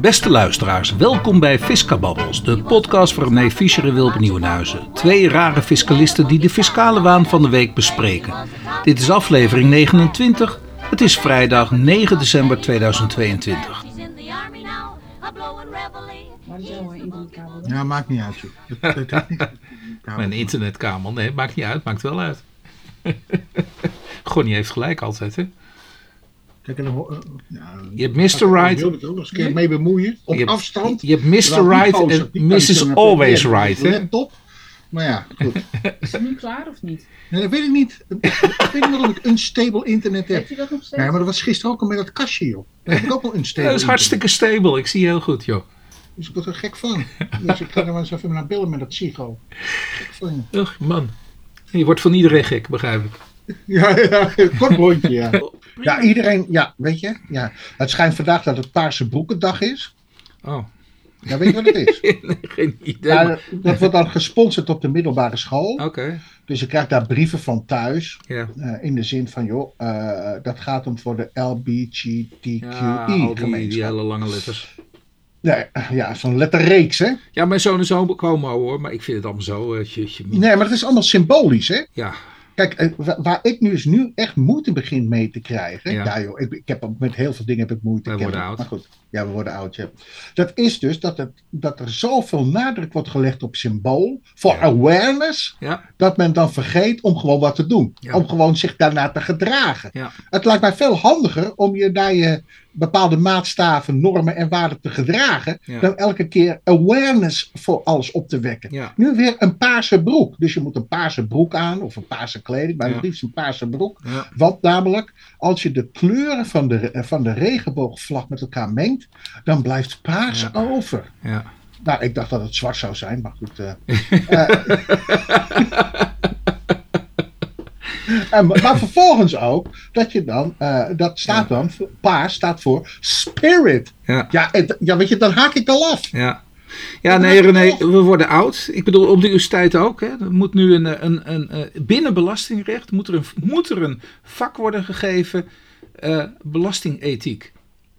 Beste luisteraars, welkom bij Fiscababbels, de podcast van René Fischer en Wilp Nieuwenhuizen. Twee rare fiscalisten die de fiscale waan van de week bespreken. Dit is aflevering 29. Het is vrijdag 9 december 2022. Ja, maakt niet uit, joh. Dat, dat hoeft niet. Mijn internetkabel, nee, maakt niet uit, maakt wel uit. Gonnie heeft gelijk altijd, hè? Eh, Je hebt Mr. Right. Ik wil het ook nog eens een keer mee bemoeien. Op Je hebt- afstand. Je hebt Mr. Right en Mrs. Always Right, Laptop. Maar ja, goed. Is het nu klaar of niet? Nee, dat weet ik niet. Ik weet niet waarom ik unstable internet heb. Heb je dat nog steeds? Nee, maar dat was gisteren ook al met dat kastje, joh. Daar heb ik ook wel unstable Dat is hartstikke stable, ik zie je heel goed, joh. Dus ik word er gek van. Dus ik ga er maar eens even naar bellen met dat psycho. Gek van je. Ugh, man. Je wordt van iedereen gek, begrijp ik. Ja, ja, kort rondje, ja. Ja, iedereen, ja, weet je. Ja. Het schijnt vandaag dat het Paarse Broekendag is. Oh, Ja, weet je wat het is? nee, geen idee. Ja, maar- dat wordt dan gesponsord op de middelbare school. Oké, Dus je krijgt daar brieven van thuis. ja. eh, in de zin van, joh, eh, dat gaat om voor de LBGTQI Ja, die, die hele lange letters. Nee, ja, zo'n letterreeks, hè? Ja, mijn zoon is ook homo hoor, maar ik vind het allemaal zo. eh, tje, Nee, maar dat is allemaal symbolisch, hè? Ja, Kijk, eh, wa- waar ik nu, dus nu echt moeite begin mee te krijgen. Ja. Ja, joh, ik, ik heb met heel veel dingen heb ik moeite. Wij worden oud. Maar goed, ja, we worden oud, ja. Dat is dus dat, het, dat er zoveel nadruk wordt gelegd op symbool. Voor Ja. awareness. ja, Dat men dan vergeet om gewoon wat te doen. Om gewoon zich daarna te gedragen. Het lijkt mij veel handiger om je naar je bepaalde maatstaven, normen en waarden te gedragen. Ja. Dan elke keer awareness voor alles op te wekken. ja. Nu weer een paarse broek. Dus je moet een paarse broek aan of een paarse kleding, maar het liefst een paarse broek. Want namelijk, als je de kleuren van de, van de regenboogvlag met elkaar mengt, dan blijft paars over. ja. Nou, ik dacht dat het zwart zou zijn, maar goed. eh. Eh, en, maar vervolgens ook dat je dan, eh, dat staat dan, paars staat voor spirit. ja. Ja, en- ja, weet je, dan haak ik al af. Ja. Ja, nee René, we worden oud. Ik bedoel, op de universiteit ook. Hè. Er moet nu een, eh, een, een, eh, binnen belastingrecht moet er, een, moet er een vak worden gegeven, eh, belastingethiek.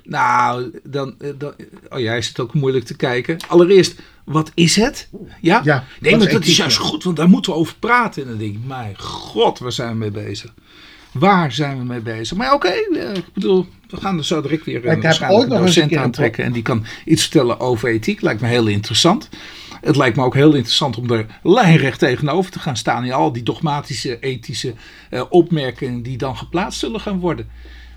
Nou, dan, eh, dan, oh ja, is het ook moeilijk te kijken. Allereerst, wat is het? Ja? Ja, nee, maar dat is juist ja. goed, want daar moeten we over praten. En dan denk ik, mijn god, waar zijn we mee bezig? Waar zijn we mee bezig? Maar oké, eh, ik bedoel, we gaan er zo direct weer een, waarschijnlijk een docent aantrekken. En die kan iets vertellen over ethiek. Lijkt me heel interessant. Het lijkt me ook heel interessant om er lijnrecht tegenover te gaan staan. In al die dogmatische, ethische eh, opmerkingen die dan geplaatst zullen gaan worden.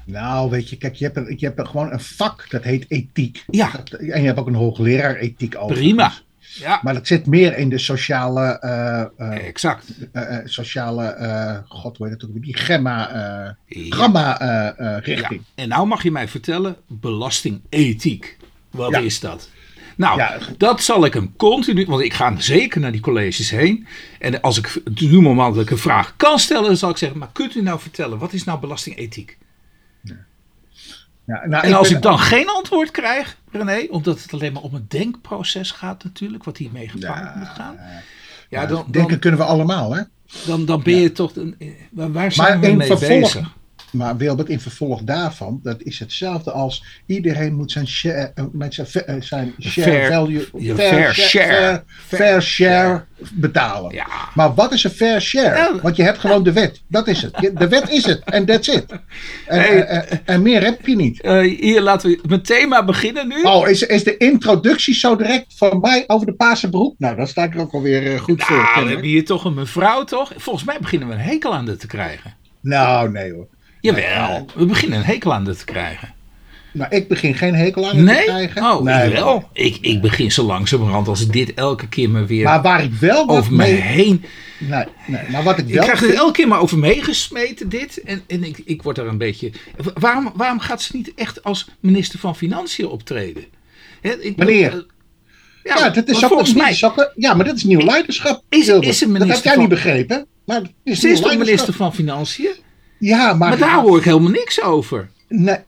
Nou, weet je, kijk, je hebt, een, je hebt gewoon een vak dat heet ethiek. Ja. Dat- en je hebt ook een hoogleraar ethiek over. Prima. Ja, Maar dat zit meer in de sociale, eh, eh, exact. eh, sociale, eh, god, hoe heet het ook weer, die gemma, eh Ja. gamma Ja. richting. En nou mag je mij vertellen, belastingethiek. Wat Ja. is dat? Nou, Ja. dat zal ik hem continu, want ik ga zeker naar die colleges heen. En als ik nu moment dat ik een vraag kan stellen, dan zal ik zeggen, maar kunt u nou vertellen, wat is nou belastingethiek? Ja, nou, En als ben- ik dan geen antwoord krijg, René, omdat het alleen maar om het denkproces gaat natuurlijk, wat hiermee gepaard Ja, moet gaan. ja, Ja, dan, denken dan, kunnen we allemaal, hè? dan, dan ben je toch, een, waar, waar zijn Maar we mee vervolg- bezig? Maar Wilbert, in vervolg daarvan, dat is hetzelfde als iedereen moet zijn share, eh, met zijn, eh, zijn share Fair- value, je fair share. fair, fair share betalen. Ja. Maar wat is een fair share? Ja. Want je hebt gewoon de wet. Dat is het. De wet is het. En that's it. En, Hey. eh, en meer heb je niet. Hier laten we met thema beginnen nu. Oh, is, is de introductie zo direct van mij over de Paarse broek? Nou, dan sta ik er ook alweer goed voor. Nou, we kennelijk. hebben hier toch een mevrouw, toch? Volgens mij beginnen we een hekel aan dit te krijgen. Nou, nee hoor. Jawel, we beginnen een hekel aan dit te krijgen. Nou, ik begin geen hekel aan het te Nee? krijgen. Oh, nee, wel. Ik, ik begin zo langzamerhand als ik dit elke keer maar weer Maar waar ik wel over me mee... heen... Nee, nee, maar wat ik Ik wel... krijg het elke keer maar over meegesmeten, dit. En, en ik, ik word er een beetje... Waarom, waarom gaat ze niet echt als minister van Financiën optreden? Hè, ik Wanneer? eh, Ja, Ja, dat is ook, volgens mij ja, maar dat is nieuw leiderschap. Is- is een dat heb minister jij van- niet begrepen. Maar is ze is toch minister van Financiën? Ja, maar... Maar daar hoor ik helemaal niks over. Nee,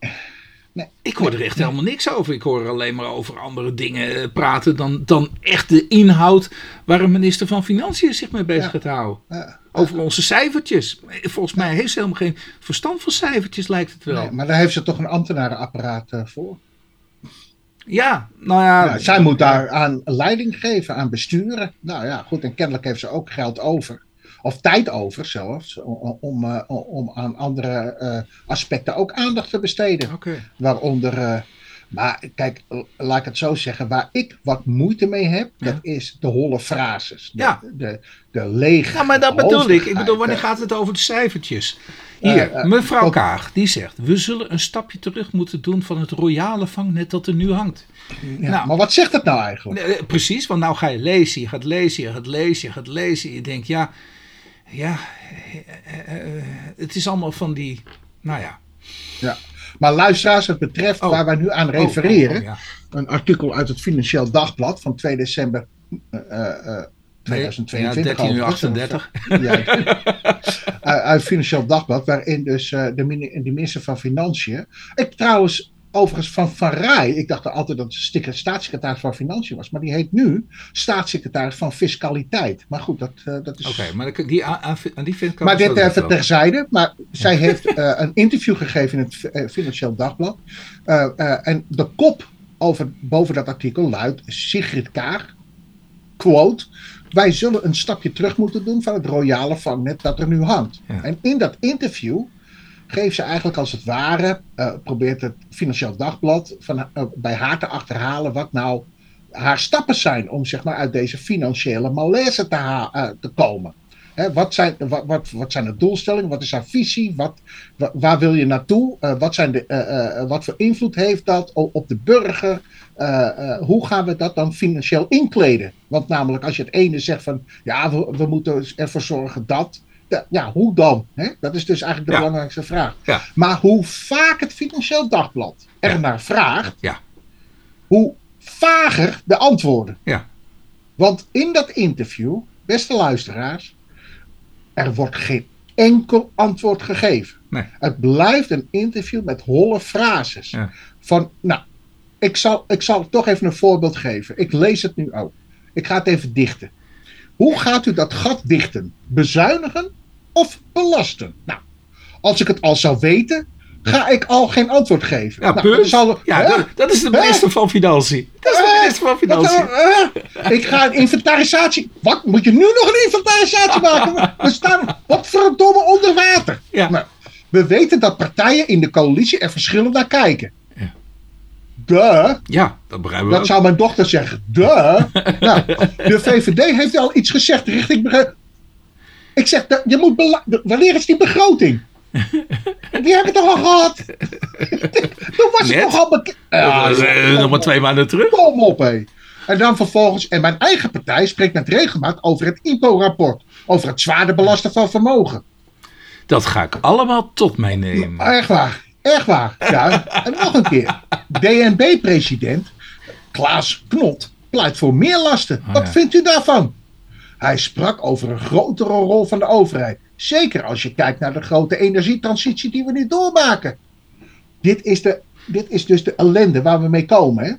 nee. Ik hoor er echt helemaal niks over. Ik hoor alleen maar over andere dingen praten dan, dan echt de inhoud waar een minister van Financiën zich mee bezig Ja. gaat houden. Ja. Over onze cijfertjes. Volgens mij heeft ze helemaal geen verstand van cijfertjes, lijkt het wel. Nee, maar daar heeft ze toch een ambtenarenapparaat eh, voor. Ja, nou ja. Ja, zij moet daar aan leiding geven, aan besturen. Nou ja, goed. En kennelijk heeft ze ook geld over. Of tijd over zelfs. Om, om, eh, om aan andere eh, aspecten ook aandacht te besteden. Oké. Waaronder. eh, maar kijk, laat ik het zo zeggen. Waar ik wat moeite mee heb, Ja. dat is de holle frases. De, Ja. de, de lege. Ja, maar dat bedoel ik. Ik bedoel, wanneer gaat het over de cijfertjes? Hier, mevrouw Kaag, die zegt... We zullen een stapje terug moeten doen van het royale vangnet dat er nu hangt. ja, nou. Maar wat zegt dat nou eigenlijk? Precies, want nou ga je lezen, je gaat lezen, je gaat lezen, je gaat lezen. Je denkt, ja, ja, eh, eh, eh, het is allemaal van die, nou ja. Ja. Maar luisteraars, het betreft Oh. waar wij nu aan Oh, refereren. oh, ja. Een artikel uit het Financieel Dagblad van 2 december Nee, 2022. Ja, 13 uur overigens. 38. Ja. uit, Financieel Dagblad, waarin dus de, de minister van Financiën. Ik trouwens, overigens van Van Rij. Ik dacht altijd dat stikke- staatssecretaris van Financiën was. Maar die heet nu staatssecretaris van Fiscaliteit. Maar goed, dat, eh, dat is. Oké, maar die, aan, aan- die vind ik Maar dit even wel. terzijde. Maar zij heeft eh, een interview gegeven in het eh, Financieel Dagblad. Eh, eh, en de kop over, boven dat artikel luidt Sigrid Kaag, quote... Wij zullen een stapje terug moeten doen van het royale vangnet dat er nu hangt. Ja. En in dat interview geeft ze eigenlijk als het ware... eh, probeert het Financieel Dagblad van, eh, bij haar te achterhalen... wat nou haar stappen zijn om zeg maar, uit deze financiële malaise te, eh, te komen. Hè, wat, zijn, wat, wat, wat zijn de doelstellingen? Wat is haar visie? Wat, wa- waar wil je naartoe? Wat, zijn de, wat voor invloed heeft dat op de burger? Hoe gaan we dat dan financieel inkleden? Want namelijk als je het ene zegt van ja, we, we moeten ervoor zorgen dat. Ja, hoe dan? Hè? Dat is dus eigenlijk de Ja. belangrijkste vraag. Ja. Maar hoe vaak het Financieel Dagblad er Ja. naar vraagt, Ja. hoe vager de antwoorden. Ja. Want in dat interview, beste luisteraars, er wordt geen enkel antwoord gegeven. Nee. Het blijft een interview met holle frases. Van, nou, ik zal, ik zal toch even een voorbeeld geven. Ik lees het nu ook. Ik ga het even dichten. Hoe gaat u dat gat dichten? Bezuinigen of belasten? Nou, als ik het al zou weten, ga ik al geen antwoord geven. Ja, Nou, dat is al- ja, hè? dat, dat is de minister van Financiën. Dat is de minister van Financiën. ik ga een inventarisatie. Wat? Moet je nu nog een inventarisatie maken? We staan wat verdomme onder water. Ja. Nou, we weten dat partijen in de coalitie er verschillend naar kijken. Ja. Duh. Ja, dat begrijpen we Dat ook. zou mijn dochter zeggen. Duh. nou, de VVD heeft al iets gezegd richting. Ik zeg, je moet wanneer is die begroting? Die heb ik toch al gehad? Toen was het Net? toch al bekend. Eh, nog maar twee maanden terug. Kom op, hé. En dan vervolgens, en mijn eigen partij spreekt met regelmaat over het IPO-rapport. Over het zwaarder belasten van vermogen. Dat ga ik allemaal tot mij nemen. Echt waar, echt waar. Ja, en nog een keer. DNB-president Klaas Knot pleit voor meer lasten. Oh, Wat ja. vindt u daarvan? Hij sprak over een grotere rol van de overheid. Zeker als je kijkt naar de grote energietransitie die we nu doormaken. Dit is, de, dit is dus de ellende waar we mee komen. Hè?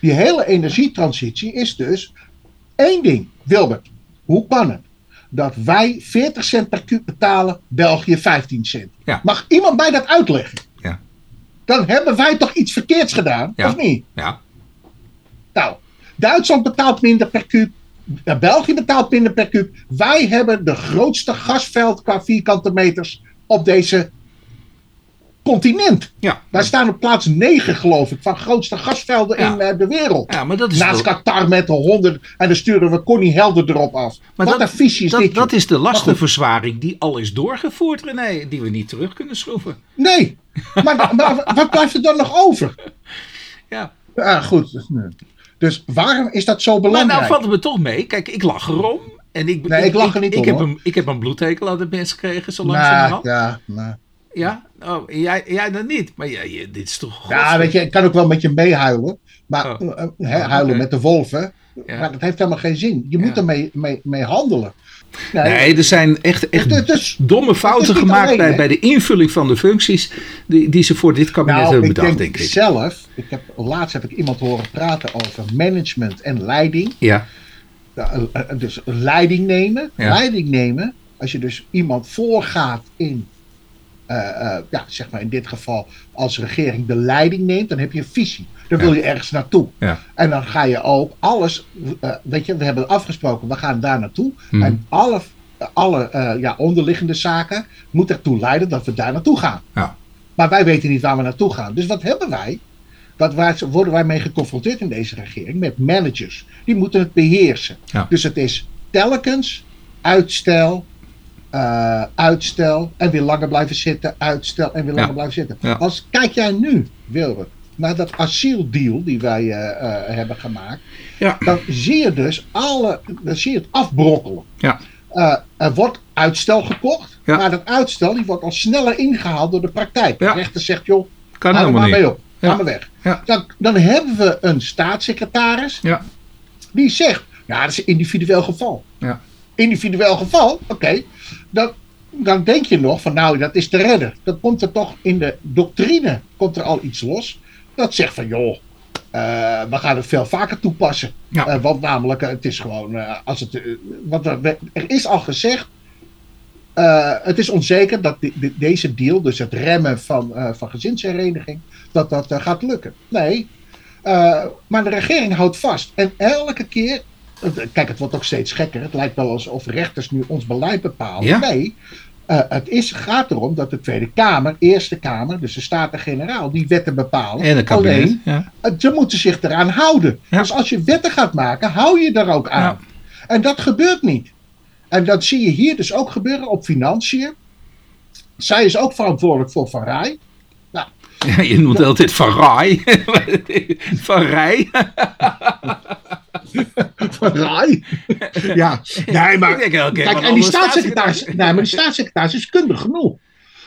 Die hele energietransitie is dus één ding. Wilbert, hoe kan het dat wij 40 cent per kuub betalen, België 15 cent? Ja. Mag iemand mij dat uitleggen? Dan hebben wij toch iets verkeerds gedaan, Ja. of niet? Ja, Nou, Duitsland betaalt minder per kuub. eh, België betaalt minder per kuub. Wij hebben de grootste gasveld qua vierkante meters op deze continent. ja. Wij staan op plaats 9, geloof ik, van grootste gasvelden Ja. in eh, de wereld. ja maar dat is Naast wel- Qatar met de 100 en dan sturen we Connie Helder erop af. Maar Wat dat- een is dat, dit. dat is de lastenverzwaring die al is doorgevoerd, René. Die we niet terug kunnen schroeven. Nee, maar, maar wat blijft er dan nog over? Ja. Ah, goed. Dus waarom is dat zo Maar belangrijk? nou valt het me toch mee. Kijk, ik lach erom. En ik, Nee, ik lach er niet ik om, Heb hoor. een, ik heb een bloedhekel aan de mens gekregen, zo Nou, langzamerhand. ja, nou. Ja? Oh, jij, jij dan niet. Maar ja, je- dit is toch... ja, weet je, ik kan ook wel met je meehuilen. Maar Oh. eh, hè, huilen met de wolven. Ja. Maar dat heeft helemaal geen zin. Je moet ermee mee, mee handelen. Nee, Nee, er zijn echt, echt het is- domme fouten gemaakt alleen, bij, bij de invulling van de functies die, die ze voor dit kabinet nou, hebben ik bedacht, denk, denk ik. zelf, ik heb, laatst heb ik iemand horen praten over management en leiding. Ja, eh, eh, dus leiding nemen. Ja. Leiding nemen. Als je dus iemand voorgaat in, eh, eh, ja, zeg maar in dit geval als regering de leiding neemt, dan heb je een visie. Dan wil je ergens naartoe. Ja. En dan ga je ook alles, eh, weet je, we hebben afgesproken, we gaan daar naartoe. Mhm. En alle, alle eh, ja, onderliggende zaken moeten ertoe leiden dat we daar naartoe gaan. Ja. Maar wij weten niet waar we naartoe gaan. Dus wat hebben wij? Wat, waar worden wij mee geconfronteerd in deze regering? Met managers. Die moeten het beheersen. Ja. Dus het is telkens uitstel, eh, uitstel en weer langer blijven zitten, uitstel en weer langer Ja. blijven zitten. Ja. Als, kijk jij nu, Wilbert, naar dat asieldeal die wij eh, eh, hebben gemaakt, Ja. dan zie je dus alle, dan zie je het afbrokkelen. Ja. Er wordt uitstel gekocht, Ja. maar dat uitstel die wordt al sneller ingehaald door de praktijk. De rechter zegt, joh, Kan hou er maar niet. mee op, Ja. ga maar weg. Ja. Dan, dan hebben we een staatssecretaris Ja. die zegt, ja, dat is een individueel geval. Ja. Individueel geval, oké. Dan, dan denk je nog van, nou, dat is te redden. Dan komt er toch in de doctrine komt er al iets los. Dat zegt van, joh, eh, we gaan het veel vaker toepassen. Ja. Eh, want namelijk, eh, het is gewoon, als het, want er, er is al gezegd, het is onzeker dat deze deal, dus het remmen van, van gezinshereniging, dat dat gaat lukken. Nee, maar de regering houdt vast. En elke keer, kijk, het wordt ook steeds gekker. Het lijkt wel alsof rechters nu ons beleid bepalen. Ja. Nee, eh, het is, gaat erom dat de Tweede Kamer, Eerste Kamer, dus de Staten-Generaal, die wetten bepalen. En een kabinet. Alleen, Ja. eh, ze moeten zich eraan houden. Ja. Dus als je wetten gaat maken, hou je er ook aan. En dat gebeurt niet. En dat zie je hier dus ook gebeuren op financiën. Zij is ook verantwoordelijk voor Van Rij. Ja, je noemt altijd Van Rij. Van Rij. Rij? ja, nee, maar. Denk keer Kijk, wat en die andere staatssecretaris, nee, maar die staatssecretaris is kundig genoeg.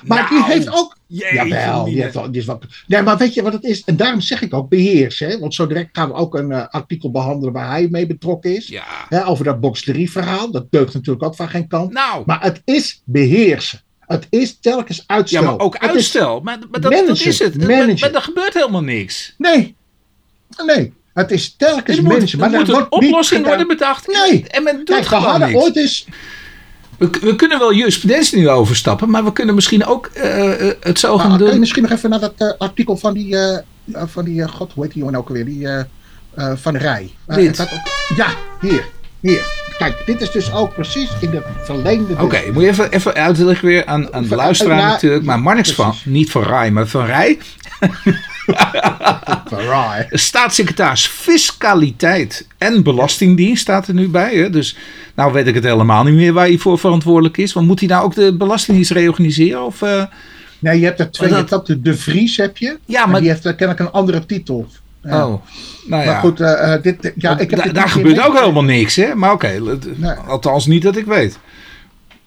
Maar die Nou, heeft ook. Jawel, die heeft wel, die is wel. Nee, maar weet je wat het is? En daarom zeg ik ook beheersen. Hè? Want zo direct gaan we ook een eh, artikel behandelen waar hij mee betrokken is. Ja. Hè, over dat box 3 verhaal. Dat deugt natuurlijk ook van geen kant. Nou. Maar het is beheersen. Het is telkens uitstel. Ja, maar ook Het uitstel. Maar, maar dat, dat is het. Maar, maar er gebeurt helemaal niks. nee. Nee. Het is telkens moet, mensen. Maar er moet een niet oplossing worden bedacht. Nee. En men doet Kijk, we gewoon hadden niks. ooit eens. We, we kunnen wel jurisprudentie nu overstappen, maar we kunnen misschien ook eh, eh, het Maar zogenaamde... kan je misschien nog even naar dat eh, artikel van die. van die God, hoe heet die jongen ook alweer? Die van Rij. Dit. ook- ja, hier. Hier. Kijk, dit is dus ook precies in de verlengde. Oké, moet je even, even uitleggen weer aan, aan de luisteraar natuurlijk. Maar Marnix van, niet van Rij, maar van Rij. Staatssecretaris Fiscaliteit en Belastingdienst staat er nu bij. Hè? Dus nou weet ik het helemaal niet meer waar hij voor verantwoordelijk is. Want moet hij nou ook de Belastingdienst reorganiseren? Of, eh, Nee, je hebt er twee. Maar Je hebt ook de, de Vries heb je. Ja, En maar- die heeft kennelijk een andere titel. Ja. Oh, nou ja. Maar goed, eh, eh, dit, ja, ik heb da- dit daar gebeurt ook helemaal niks, hè? Maar oké, Nee. althans niet dat ik weet.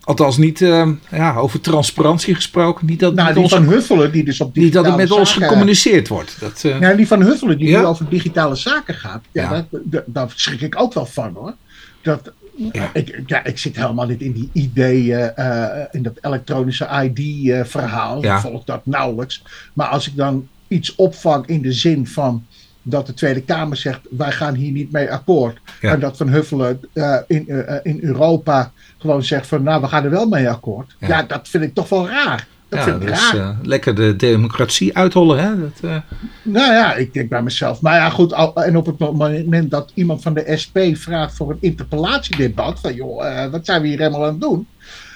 Althans niet eh, ja, over transparantie gesproken. Niet dat, Nou, met die ons, van Huffelen, die dus op niet dat er met ons gecommuniceerd wordt. Dat, eh, Ja, die van Huffelen, die Ja? nu over digitale zaken gaat. Ja, Ja. Daar, schrik ik ook wel van hoor. Dat, Ja. ik, ja, ik zit helemaal niet in die ideeën, eh, in dat elektronische ID-verhaal. Ik volg dat nauwelijks. Maar als ik dan iets opvang in de zin van dat de Tweede Kamer zegt: wij gaan hier niet mee akkoord. Ja. En dat Van Huffelen eh, in, eh, in Europa gewoon zegt: van nou, we gaan er wel mee akkoord. Ja. Ja, dat vind ik toch wel raar. Dat ja, vind ik raar. eh, lekker de democratie uithollen, hè? Dat, eh, Nou ja, ik denk bij mezelf. Maar ja, goed. al- En op het moment dat iemand van de SP vraagt voor een interpellatiedebat. van joh, eh, wat zijn we hier helemaal aan het doen?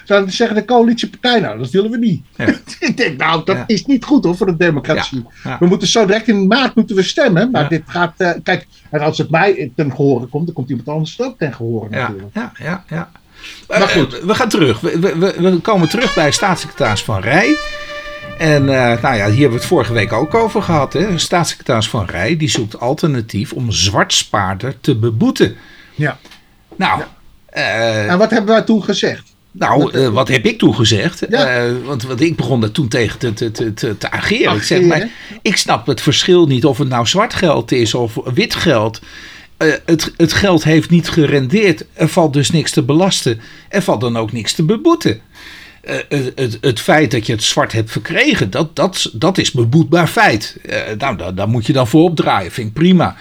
Dan zeggen de coalitiepartijen, nou, dat willen we niet. Ja. ik denk, nou, dat Ja. is niet goed hoor voor de democratie. Ja. We moeten zo direct in maart moeten we stemmen. Maar dit gaat. eh, kijk, en als het mij ten gehore komt, dan komt iemand anders ook ten gehore ja, natuurlijk. ja, ja, ja. Maar Eh, goed. we gaan terug. We, we, komen terug bij staatssecretaris Van Rij. En eh, nou ja, hier hebben we het vorige week ook over gehad. Hè? Staatssecretaris Van Rij die zoekt alternatief om zwartspaarder te beboeten. Ja. Nou, En wat hebben wij toen gezegd? Nou eh, wat heb ik toen gezegd? Ja. Eh, want, want ik begon daar toen tegen te, te, te, ageren. Ik zeg, maar, ik snap het verschil niet of het nou zwart geld is of wit geld. Eh, het, het geld heeft niet gerendeerd. Er valt dus niks te belasten. Er valt dan ook niks te beboeten. Eh, het, het, feit dat je het zwart hebt verkregen, dat, dat, dat is beboetbaar feit. Eh, nou, daar, moet je dan voor opdraaien, vind ik prima.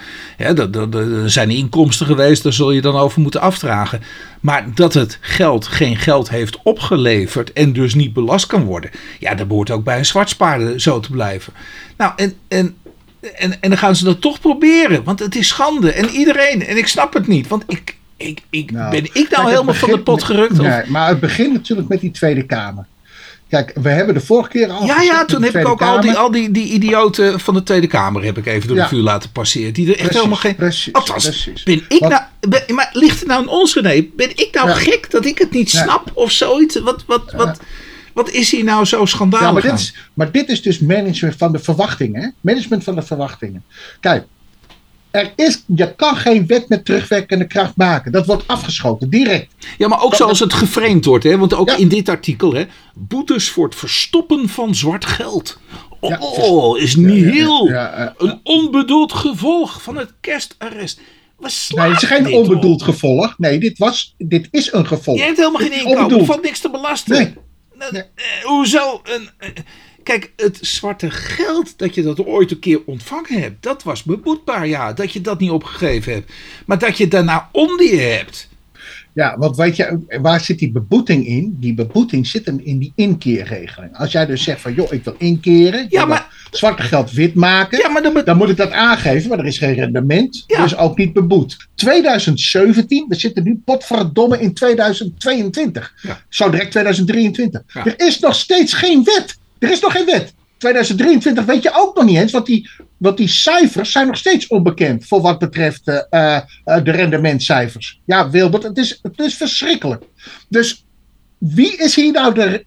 Dat- er zijn inkomsten geweest, daar zul je dan over moeten afdragen. Maar dat het geld geen geld heeft opgeleverd en dus niet belast kan worden, ja, dat behoort ook bij een zwartspaarder zo te blijven. Nou, en, en En, en dan gaan ze dat toch proberen. Want het is schande. En iedereen. En ik snap het niet. Want ik, ik, ik, Nou, ben ik nou helemaal van de pot gerukt? Of- Nee, maar het begint natuurlijk met die Tweede Kamer. Kijk, we hebben de vorige keer al. Ja, ja, toen heb ik ook al die, al die, die idioten van de Tweede Kamer heb ik even door Ja. de vuur laten passeren. Die er echt Precies, helemaal geen... precies, Althans, precies. ben ik Wat- nou... Ben, maar ligt het nou aan ons, René? Ben ik nou Ja. gek dat ik het niet snap of zoiets? Wat, wat, wat, wat is hier nou zo schandalig Ja, maar dit, is, maar dit is dus management van de verwachtingen. Hè? Management van de verwachtingen. Kijk, er is, je kan geen wet met terugwerkende kracht maken. Dat wordt afgeschoten, direct. Ja, maar ook zoals het geframed wordt. Hè? Want ook Ja. in dit artikel. Hè? Boetes voor het verstoppen van zwart geld. Oh, Ja, oh, is niet heel. Ja, Een onbedoeld gevolg van het kerstarrest. Nee, het is geen onbedoeld op? gevolg. Nee, dit, was, dit is een gevolg. Je hebt helemaal geen inkomen. Er onbedoeld. valt niks te belasten. Nee. Nou, Nee. eh, hoezo? Een, eh, kijk, het zwarte geld dat je dat ooit een keer ontvangen hebt, dat was beboetbaar, ja. Dat je dat niet opgegeven hebt. Maar dat je daarna onder je hebt. Ja, want weet je, waar zit die beboeting in? Die beboeting zit hem in die inkeerregeling. Als jij dus zegt van, joh, ik wil inkeren. Ja, maar- Zwarte geld wit maken. Ja, maar dan moet ik dat aangeven, maar er is geen rendement. Ja. Dus ook niet beboet. 2017, we zitten nu potverdomme in 2022. Ja. Zo direct 2023. Ja. Er is nog steeds geen wet. Er is nog geen wet. 2023 weet je ook nog niet eens, want die, want die cijfers zijn nog steeds onbekend voor wat betreft eh, eh, eh, de rendementcijfers. Ja, Wilbert, het is, het is verschrikkelijk. Dus wie is hier nou de,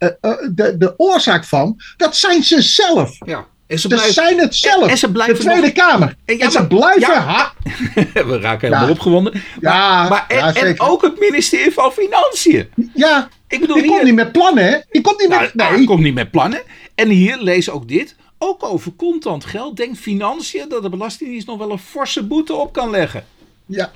de, de oorzaak van? Dat zijn ze zelf. ja. En ze zijn het zelf. en ze blijven de Tweede Kamer. En ja, en ze maar- blijven ja. ha- we raken helemaal Ja. opgewonden. Maar, Ja, maar en, ja, en zeker. ook het ministerie van Financiën. Ja, Ik bedoel, die komt niet met plannen? Die komt niet nou, met... nou, Nee. komt niet met plannen. En hier lees ook dit. Ook over contant geld denkt Financiën dat de Belastingdienst nog wel een forse boete op kan leggen. Ja,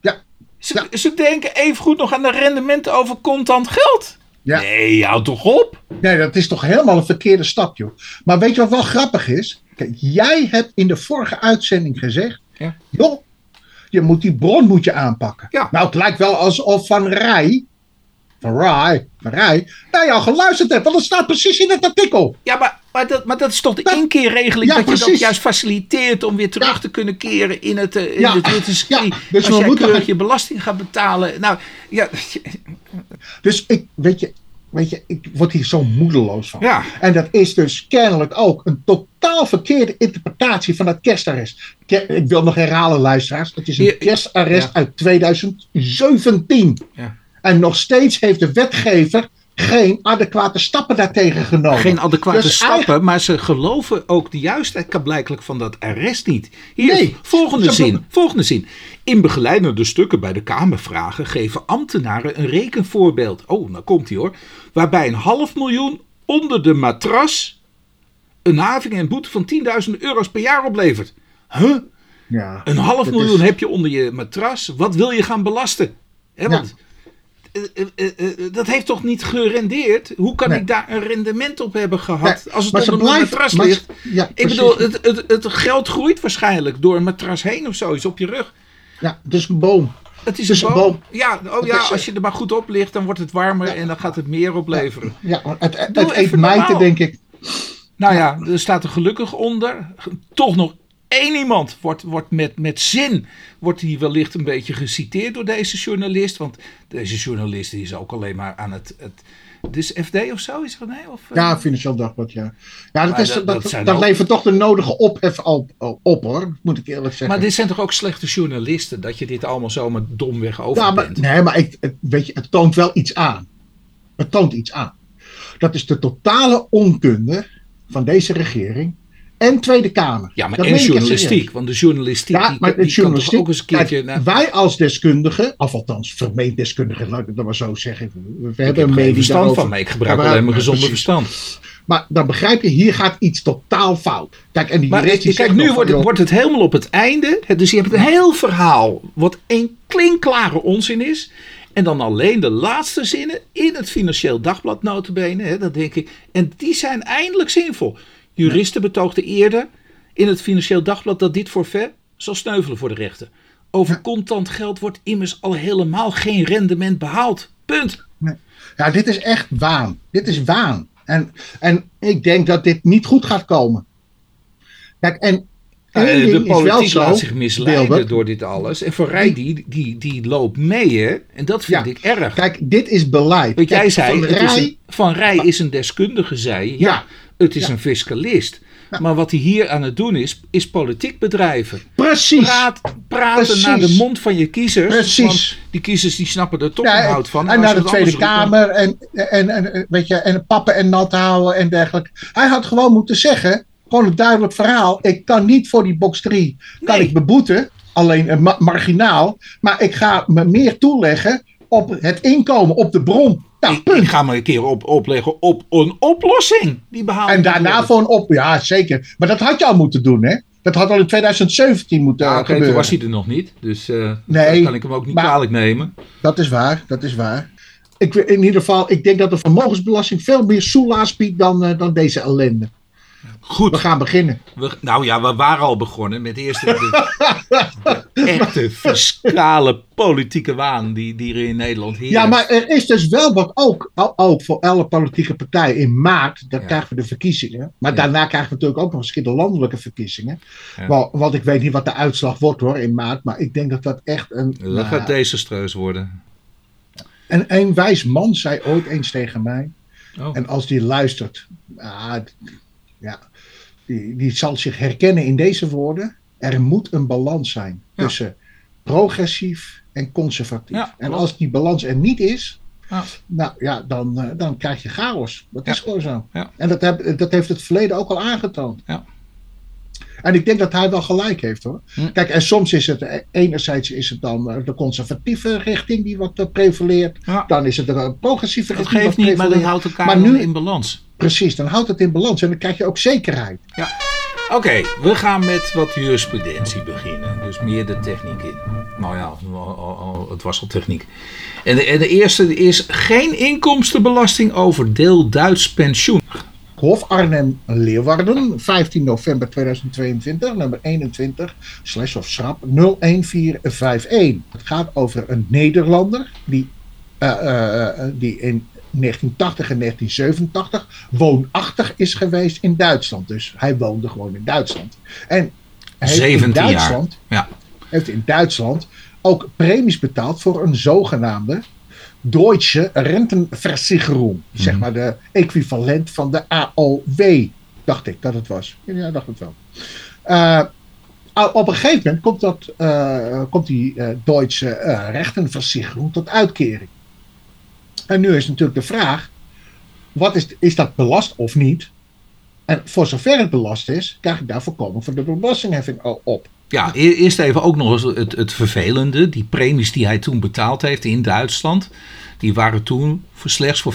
ja, Ze, ze denken evengoed nog aan de rendementen over contant geld. Ja. Nee, houd toch op. nee, dat is toch helemaal een verkeerde stap, joh. Maar weet je wat wel grappig is? Kijk, jij hebt in de vorige uitzending gezegd... Ja. joh, je moet die bron moet je aanpakken. Ja. Nou, het lijkt wel alsof Van Rij... Van Rij, Van Rij... naar jou geluisterd hebt, want het staat precies in het artikel. Ja, maar, maar, dat, maar dat is toch de Ja. inkeerregeling Ja, dat je dat juist faciliteert om weer terug Ja. te kunnen keren in het, eh, in Ja. het witte circuit. Ja, dus Als jij keurig je belasting gaat betalen. Nou, ja, Dus ik, weet je, weet je, ik word hier zo moedeloos van. ja. En dat is dus kennelijk ook een totaal verkeerde interpretatie van het kerstarrest. Ke- Ik wil nog herhalen, luisteraars. Het is een kerstarrest uit 2017. Ja. En nog steeds heeft de wetgever geen adequate stappen daartegen genomen. Geen adequate Dus stappen, maar ze geloven ook de juistheid blijkelijk van dat arrest niet. Hier, Nee. volgende zin, volgende zin. In begeleidende stukken bij de Kamervragen geven ambtenaren een rekenvoorbeeld. Oh, nou komt hij hoor. Waarbij een half miljoen onder de matras een having en boete van 10.000 euro's per jaar oplevert. Huh? Ja, Een half miljoen is- heb je onder je matras. Wat wil je gaan belasten? Hè, want, eh, dat heeft toch niet gerendeerd? Hoe kan Nee. ik daar een rendement op hebben gehad Nee, als het onder mijn blijven- matras ligt? ja, ik bedoel, het, het, het geld groeit waarschijnlijk door een matras heen of zoiets op je rug. Ja, is een boom. Het is een een boom. Ja, oh ja, als je er maar goed op ligt, dan wordt het warmer en dan gaat het meer opleveren. Ja, het, het, het eet mijten, denk ik. Nou ja, er staat er gelukkig onder. Toch nog één iemand wordt, wordt met, met zin. Wordt hier wellicht een beetje geciteerd door deze journalist. Want deze journalist is ook alleen maar aan het. het is FD of zo? Is het nee? Of, eh? Ja, Financieel Dagblad, ja. Ja, dat, is, dat- dat, dat zijn dat ook- levert toch de nodige ophef op, op hoor. Moet ik eerlijk zeggen. Maar dit zijn toch ook slechte journalisten? Dat je dit allemaal zomaar domweg over Ja, maar, nee, maar ik, het, weet je, het toont wel iets aan. Het toont iets aan. Dat is de totale onkunde van deze regering en Tweede Kamer. Ja, maar Dat en journalistiek. Want de journalistiek, Ja, die, maar die kan journalistiek. ook eens een keertje... kijk, nou, wij als deskundigen, of althans vermeend deskundigen, laat ik het dan maar zo zeggen. We ik hebben heb een mening verstand daarover. van, ik gebruik Ja, alleen mijn maar gezonde precies. verstand. Maar dan begrijp je, hier gaat iets totaal fout. Kijk, en die Maar die kijk, nu wordt het, wordt het helemaal op het einde. Dus je hebt een heel verhaal wat een klinkklare onzin is. En dan alleen de laatste zinnen in het Financieel Dagblad notabene. Hè, dat denk ik. En die zijn eindelijk zinvol. Juristen betoogden eerder in het Financieel Dagblad dat dit forfait zal sneuvelen voor de rechter. Over contant geld wordt immers al helemaal geen rendement behaald. Punt. Ja, dit is echt waan. Dit is waan. En, en ik denk dat dit niet goed gaat komen. Kijk, en één ding de is wel politiek zo, laat zich misleiden door dit alles. En Van Rij die, die, die loopt mee, hè? En dat vind Ja. ik erg. Kijk, dit is beleid. Want jij zei, Van het is Rij- een- Van Rij is een deskundige, zei je. Ja, Ja. Het is Ja. een fiscalist. Maar wat hij hier aan het doen is, is politiek bedrijven. Precies. Praat, praten Precies. naar de mond van je kiezers. Precies. Want die kiezers die snappen er toch Ja, een van. en naar de Tweede Kamer en, en, en, weet je, en pappen en nat houden en dergelijke. Hij had gewoon moeten zeggen, gewoon een duidelijk verhaal. Ik kan niet voor die box 3, kan Nee. ik beboeten, alleen een ma- marginaal. Maar ik ga me meer toeleggen op het inkomen, op de bron. Nou, Ik, ik punt. ga me een keer op, opleggen op een oplossing die En daarna voor een op, ja zeker. Maar dat had je al moeten doen hè. Dat had al in 2017 moeten Ja, eh, oké, toen gebeuren. was hij er nog niet. Dus Nee, dat kan ik hem ook niet maar- kwalijk nemen. Dat is waar, dat is waar. Ik, in ieder geval, ik denk dat de vermogensbelasting veel meer soelaas biedt dan, eh, dan deze ellende. Goed. We gaan beginnen. We, nou ja, we waren al begonnen met eerst de, de echte fiscale politieke waan die, die er in Nederland heerst. Ja, maar er is dus wel wat ook, ook- voor elke politieke partij in maart. Dan Ja. krijgen we de verkiezingen. Maar Ja. daarna krijgen we natuurlijk ook nog eens de landelijke verkiezingen. Ja. Want ik weet niet wat de uitslag wordt hoor in maart. Maar ik denk dat dat echt een. Dat nou, gaat desastreus worden. en een wijs man zei ooit eens tegen mij. Oh. En als die luistert, ah, d- ja, die, die zal zich herkennen in deze woorden. Er moet een balans zijn Ja. tussen progressief en conservatief. Ja, en als die balans er niet is, Ja. nou ja, dan, eh, dan krijg je chaos. Dat is gewoon zo. En dat, heb, dat heeft het verleden ook al aangetoond. Ja. En ik denk dat hij wel gelijk heeft hoor. Hm. Kijk, en soms is het, eh, enerzijds is het dan eh, de conservatieve richting die wat eh, prevaleert. Ja. Dan is het de progressieve Dat richting geeft wat niet, maar dat houdt elkaar Maar nu- in balans. Precies, dan houdt het in balans en dan krijg je ook zekerheid. Oké, we gaan met wat jurisprudentie beginnen. Dus meer de techniek in. Nou ja, het was al techniek. En de, en de eerste is geen inkomstenbelasting over deel Duits pensioen. Hof Arnhem Leeuwarden, 15 november 2022, nummer 21, slash of schrap 01451. Het gaat over een Nederlander die, eh, eh, eh, die in 1980 en 1987 woonachtig is geweest in Duitsland. Dus hij woonde gewoon in Duitsland. En heeft in 17 jaar. Duitsland, Ja. heeft in Duitsland ook premies betaald voor een zogenaamde Deutsche Rentenversicherung. Zeg maar de equivalent van de AOW, dacht ik dat het was. Ja, dacht het wel. Eh, op een gegeven moment komt, dat, eh, komt die Deutsche eh, Rentenversicherung tot uitkering. En nu is natuurlijk de vraag, wat is, is dat belast of niet? En voor zover het belast is, krijg ik daar voorkomen van de belastingheffing op. Ja, e- eerst even ook nog eens het, het vervelende. Die premies die hij toen betaald heeft in Duitsland. Die waren toen voor slechts voor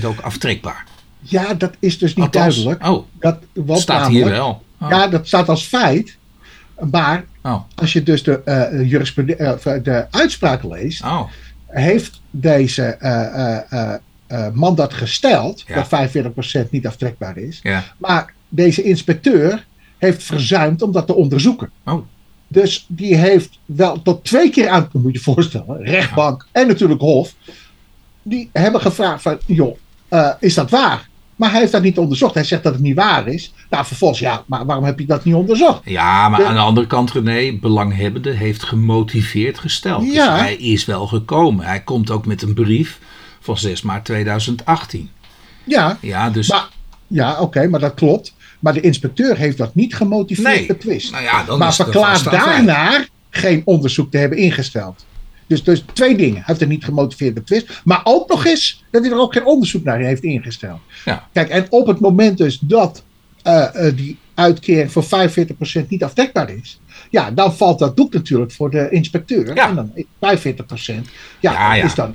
45% ook aftrekbaar. Ja, dat is dus niet Althans, duidelijk. Oh, Dat, wat staat hier wel. Oh. Ja, dat staat als feit. Maar Oh. als je dus de, eh eh, eh, de uitspraak leest, Oh. heeft deze eh, man dat gesteld, Ja. dat 45% niet aftrekbaar is. Ja. Maar deze inspecteur heeft verzuimd om dat te onderzoeken. Oh. Dus die heeft wel tot twee keer aan, moet je je voorstellen, rechtbank en natuurlijk Hof, die hebben gevraagd van, joh, eh, is dat waar? Maar hij heeft dat niet onderzocht. Hij zegt dat het niet waar is. Nou, vervolgens, ja, maar waarom heb je dat niet onderzocht? Ja, maar aan de andere kant, René, belanghebbende heeft gemotiveerd gesteld. Dus Ja. hij is wel gekomen. Hij komt ook met een brief van 6 maart 2018. Ja, Ja, dus... maar, ja oké, maar dat klopt. Maar de inspecteur heeft dat niet gemotiveerd nee, betwist. nou ja, dan maar het verklaart vast aan feit. daarna geen onderzoek te hebben ingesteld. Dus, dus twee dingen. Hij heeft er niet gemotiveerd betwist. Maar ook nog eens dat hij er ook geen onderzoek naar heeft ingesteld. Ja. Kijk, en op het moment dus dat eh, eh, die uitkering voor 45% niet afdekbaar is. Ja, dan valt dat doek natuurlijk voor de inspecteur. Ja. En dan 45%. Ja, Ja, ja. is dan.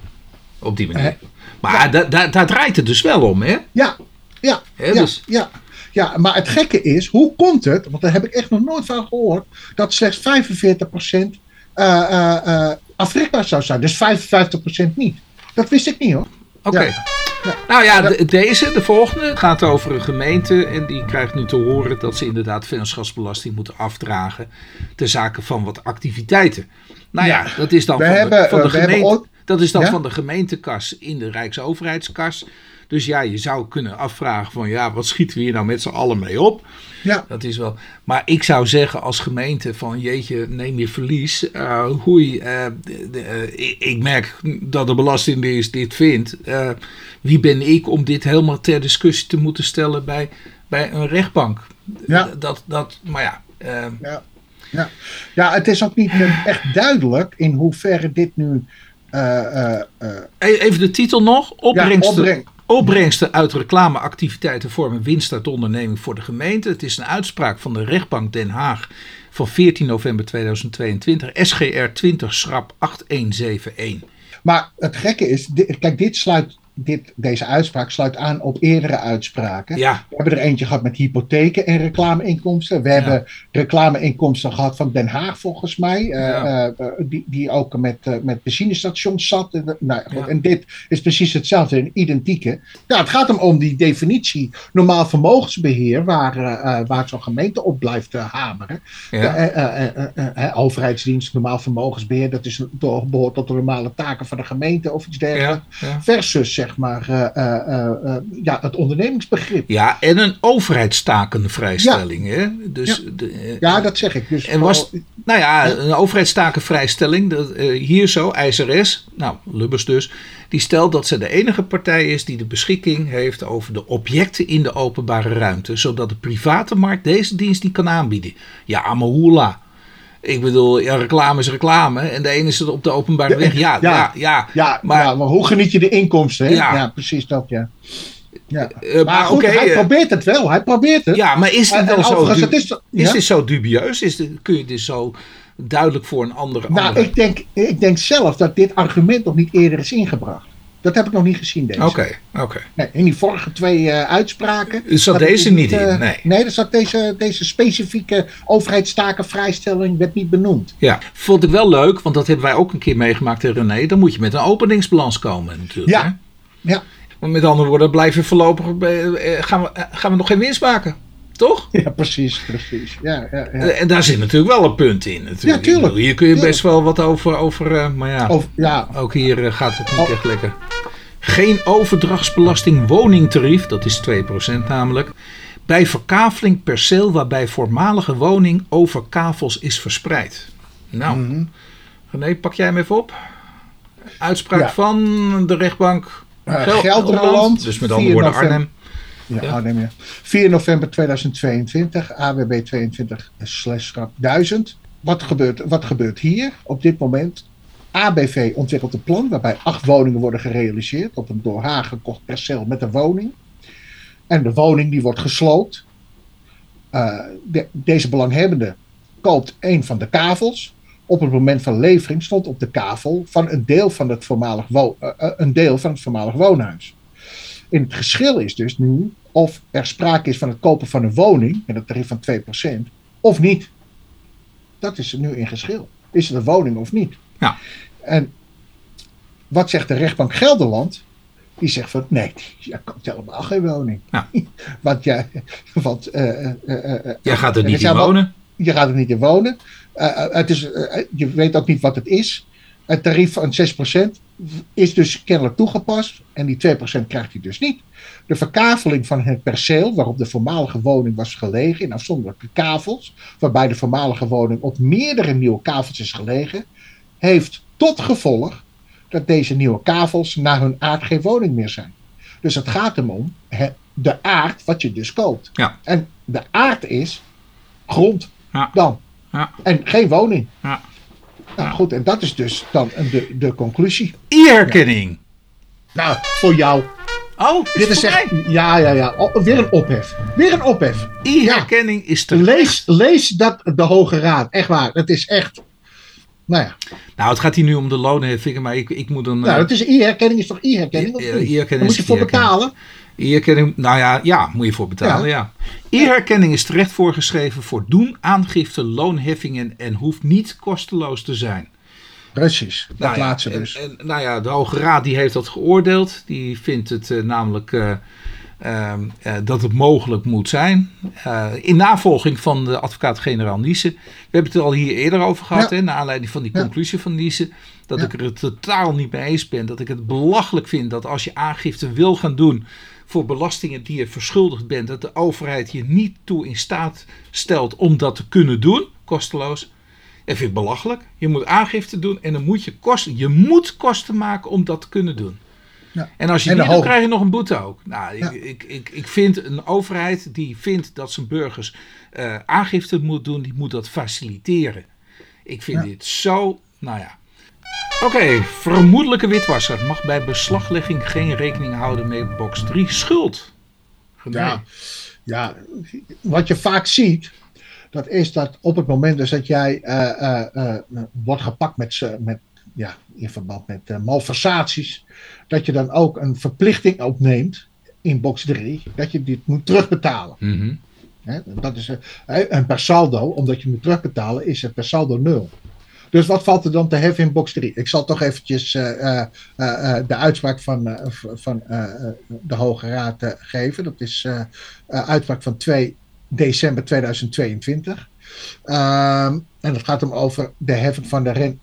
Op die manier. Maar da- da- daar draait het dus wel om, hè? Ja, ja, ja, dus- ja. Ja, maar het gekke is, hoe komt het, want daar heb ik echt nog nooit van gehoord, dat slechts 45% eh eh eh afrekbaar zou zijn. Dus 55% niet. Dat wist ik niet hoor. Oké. Ja. Ja. Nou ja, de- deze, de volgende, gaat over een gemeente. En die krijgt nu te horen dat ze inderdaad vennootschapsbelasting moeten afdragen. Ter zake van wat activiteiten. Nou ja, Ja. dat is dan We van, hebben, de, van eh, gemeente. Dat is dan van de gemeentekas in de Rijksoverheidskas. Dus ja, je zou kunnen afvragen van ja, wat schieten we hier nou met z'n allen mee op? Ja, Dat is wel. Maar ik zou zeggen als gemeente van jeetje, neem je verlies. Eh hoei, eh, de- de- eh, ik, merk dat de Belastingdienst dit vindt. Wie ben ik om dit helemaal ter discussie te moeten stellen bij, bij een rechtbank? Ja. Dat, dat, maar ja. ja, ja. ja, het is ook niet echt duidelijk in hoeverre dit nu. e- even de titel nog. Opbrengsten, opbreng- opbrengsten uit reclameactiviteiten vormen winst uit de onderneming voor de gemeente. Het is een uitspraak van de rechtbank Den Haag van 14 november 2022. SGR 20 schrap 8171. Maar het gekke is, kijk, dit sluit, dit, deze uitspraak sluit aan op eerdere uitspraken. Ja, We hebben er eentje gehad met hypotheken en reclameinkomsten. We Ja. hebben reclameinkomsten gehad van Den Haag, volgens mij. eh, Ja. eh, eh, die, die ook met, met benzinestations zat. En, nou, goed, Ja. en dit is precies hetzelfde, een identieke. Nou, het gaat hem om die definitie normaal vermogensbeheer, waar, waar zo'n gemeente op blijft hameren. ja. Overheidsdienst, normaal vermogensbeheer, dat is, behoort tot de normale taken van de gemeente of iets dergelijks. ja, ja. Versus, zeg maar, eh, eh, eh, ja, het ondernemingsbegrip. Ja, en een overheidstakenvrijstelling. Hè? Dus de, eh, Ja, dat zeg ik. Dus En was- Nou ja, een overheidstakenvrijstelling. Dat, hier zo, IJzeres, nou, Lubbers dus. Die stelt dat ze de enige partij is die de beschikking heeft over de objecten in de openbare ruimte. Zodat de private markt deze dienst niet kan aanbieden. Ja, maar hoela. Ik bedoel, ja, reclame is reclame. En de ene is het op de openbare weg. Ja, ja, Ja. ja. ja, maar- maar, maar hoe geniet je de inkomsten? Hè? Ja. Precies dat, ja. ja. Eh, maar maar goed, hij eh, probeert het wel. Hij probeert het. ja, maar is dit dan zo, het is, is dit zo dubieus? Is dit, kun je dit zo duidelijk voor een andere... Nou, andere... ik denk, ik denk zelf dat dit argument nog niet eerder is ingebracht. Dat heb ik nog niet gezien, deze. Oké, oké. Nee, in die vorige twee eh, uitspraken. Zat deze niet in? eh, Nee. Nee, er zat deze, deze specifieke overheidstakenvrijstelling werd niet benoemd. Ja, vond ik wel leuk, want dat hebben wij ook een keer meegemaakt in René. Dan moet je met een openingsbalans komen natuurlijk. Ja. Hè? Ja. Want met andere woorden, blijf je voorlopig, eh, gaan, we, gaan we nog geen winst maken. Toch? Ja, precies, precies. Ja, ja, ja. En daar zit natuurlijk wel een punt in. Natuurlijk. Ja, tuurlijk. Hier kun je Tuurlijk. best wel wat over, over maar ja, Of, ja, ook hier gaat het niet Oh. echt lekker. Geen overdrachtsbelasting woningtarief, dat is 2% namelijk. Bij verkaveling perceel waarbij voormalige woning over kavels is verspreid. Nou, mhm. René, pak jij hem even op. Uitspraak Ja. van de rechtbank Gel- Gelderland, Dus met 4 andere woorden november. Arnhem. Ja, Ja. Arnhem, ja. 4 november 2022, AWB 22 slash 1000. Wat gebeurt, wat gebeurt hier op dit moment? ABV ontwikkelt een plan waarbij acht woningen worden gerealiseerd op een door haar gekocht perceel met een woning. En de woning die wordt gesloopt. Eh, de- deze belanghebbende koopt een van de kavels. Op het moment van levering stond op de kavel van een deel van het voormalig, eh, eh, een deel van het voormalig woonhuis. In het geschil is dus nu of er sprake is van het kopen van een woning met een tarief van 2% of niet. Dat is er nu in geschil. Is het een woning of niet? Ja. En wat zegt de rechtbank Gelderland? Die zegt van nee, je koopt helemaal geen woning. Ja. want ja, want eh, Jij gaat er niet in wonen. je gaat er niet in wonen. Het is, je weet ook niet wat het is. Het tarief van 6% is dus kennelijk toegepast. En die 2% krijgt hij dus niet. De verkaveling van het perceel waarop de voormalige woning was gelegen in afzonderlijke kavels, waarbij de voormalige woning op meerdere nieuwe kavels is gelegen, heeft tot gevolg dat deze nieuwe kavels naar hun aard geen woning meer zijn. Dus het gaat hem om de aard wat je dus koopt. Ja. En de aard is grond Ja. dan. Ja. En geen woning. Ja. Nou goed, en dat is dus dan de, de conclusie. E-herkenning. Nou, voor jou. Oh, Dit is echt. mij. Ja, ja, ja. Oh, weer een ophef. Weer een ophef. E-herkenning is te Lees, lees dat de Hoge Raad. Echt waar. Het is echt. Nou ja. Nou, het gaat hier nu om de loonheffingen, maar ik, ik moet een... Nou, eh, het is e-herkenning, is toch Daar moet je voor betalen. E-herkenning, nou ja, ja, moet je voor betalen, ja. E-herkenning is terecht voorgeschreven voor doen aangifte loonheffingen en hoeft niet kosteloos te zijn. Precies. Dat Nou ja, laatste en- dus. En, nou ja, de Hoge Raad die heeft dat geoordeeld. Die vindt het eh, namelijk eh, eh, dat het mogelijk moet zijn. Eh, in navolging van de advocaat-generaal Niesen. We hebben het er al hier eerder over gehad, Ja. hè, naar aanleiding van die Ja. conclusie van Niesen. Dat Ja. ik er totaal niet mee eens ben. Dat ik het belachelijk vind dat als je aangifte wil gaan doen voor belastingen die je verschuldigd bent, dat de overheid je niet toe in staat stelt om dat te kunnen doen, kosteloos. Ik vind het belachelijk. Je moet aangifte doen en dan moet je kosten. Je moet kosten maken om dat te kunnen doen. Ja. En als je En niet doet, krijg je nog een boete ook. Nou, Ja. ik, ik, ik, ik vind een overheid die vindt dat zijn burgers eh, aangifte moet doen, die moet dat faciliteren. Ik vind Ja. dit zo, nou ja. Oké, vermoedelijke witwasser mag bij beslaglegging geen rekening houden met box 3 schuld. Ja, ja, wat je vaak ziet, dat is dat op het moment dus dat jij eh, eh, wordt gepakt met, met ja, in verband met eh, malversaties, dat je dan ook een verplichting opneemt in box 3, dat je dit moet terugbetalen. Mhm. Hè? Dat is, eh, en per saldo, omdat je moet terugbetalen, is het per saldo nul. Dus wat valt er dan te heffen in box 3? Ik zal toch eventjes eh, de uitspraak van, van de Hoge Raad geven. Dat is uitspraak van 2 december 2022. Ehm, en dat gaat hem over de heffing van de ren,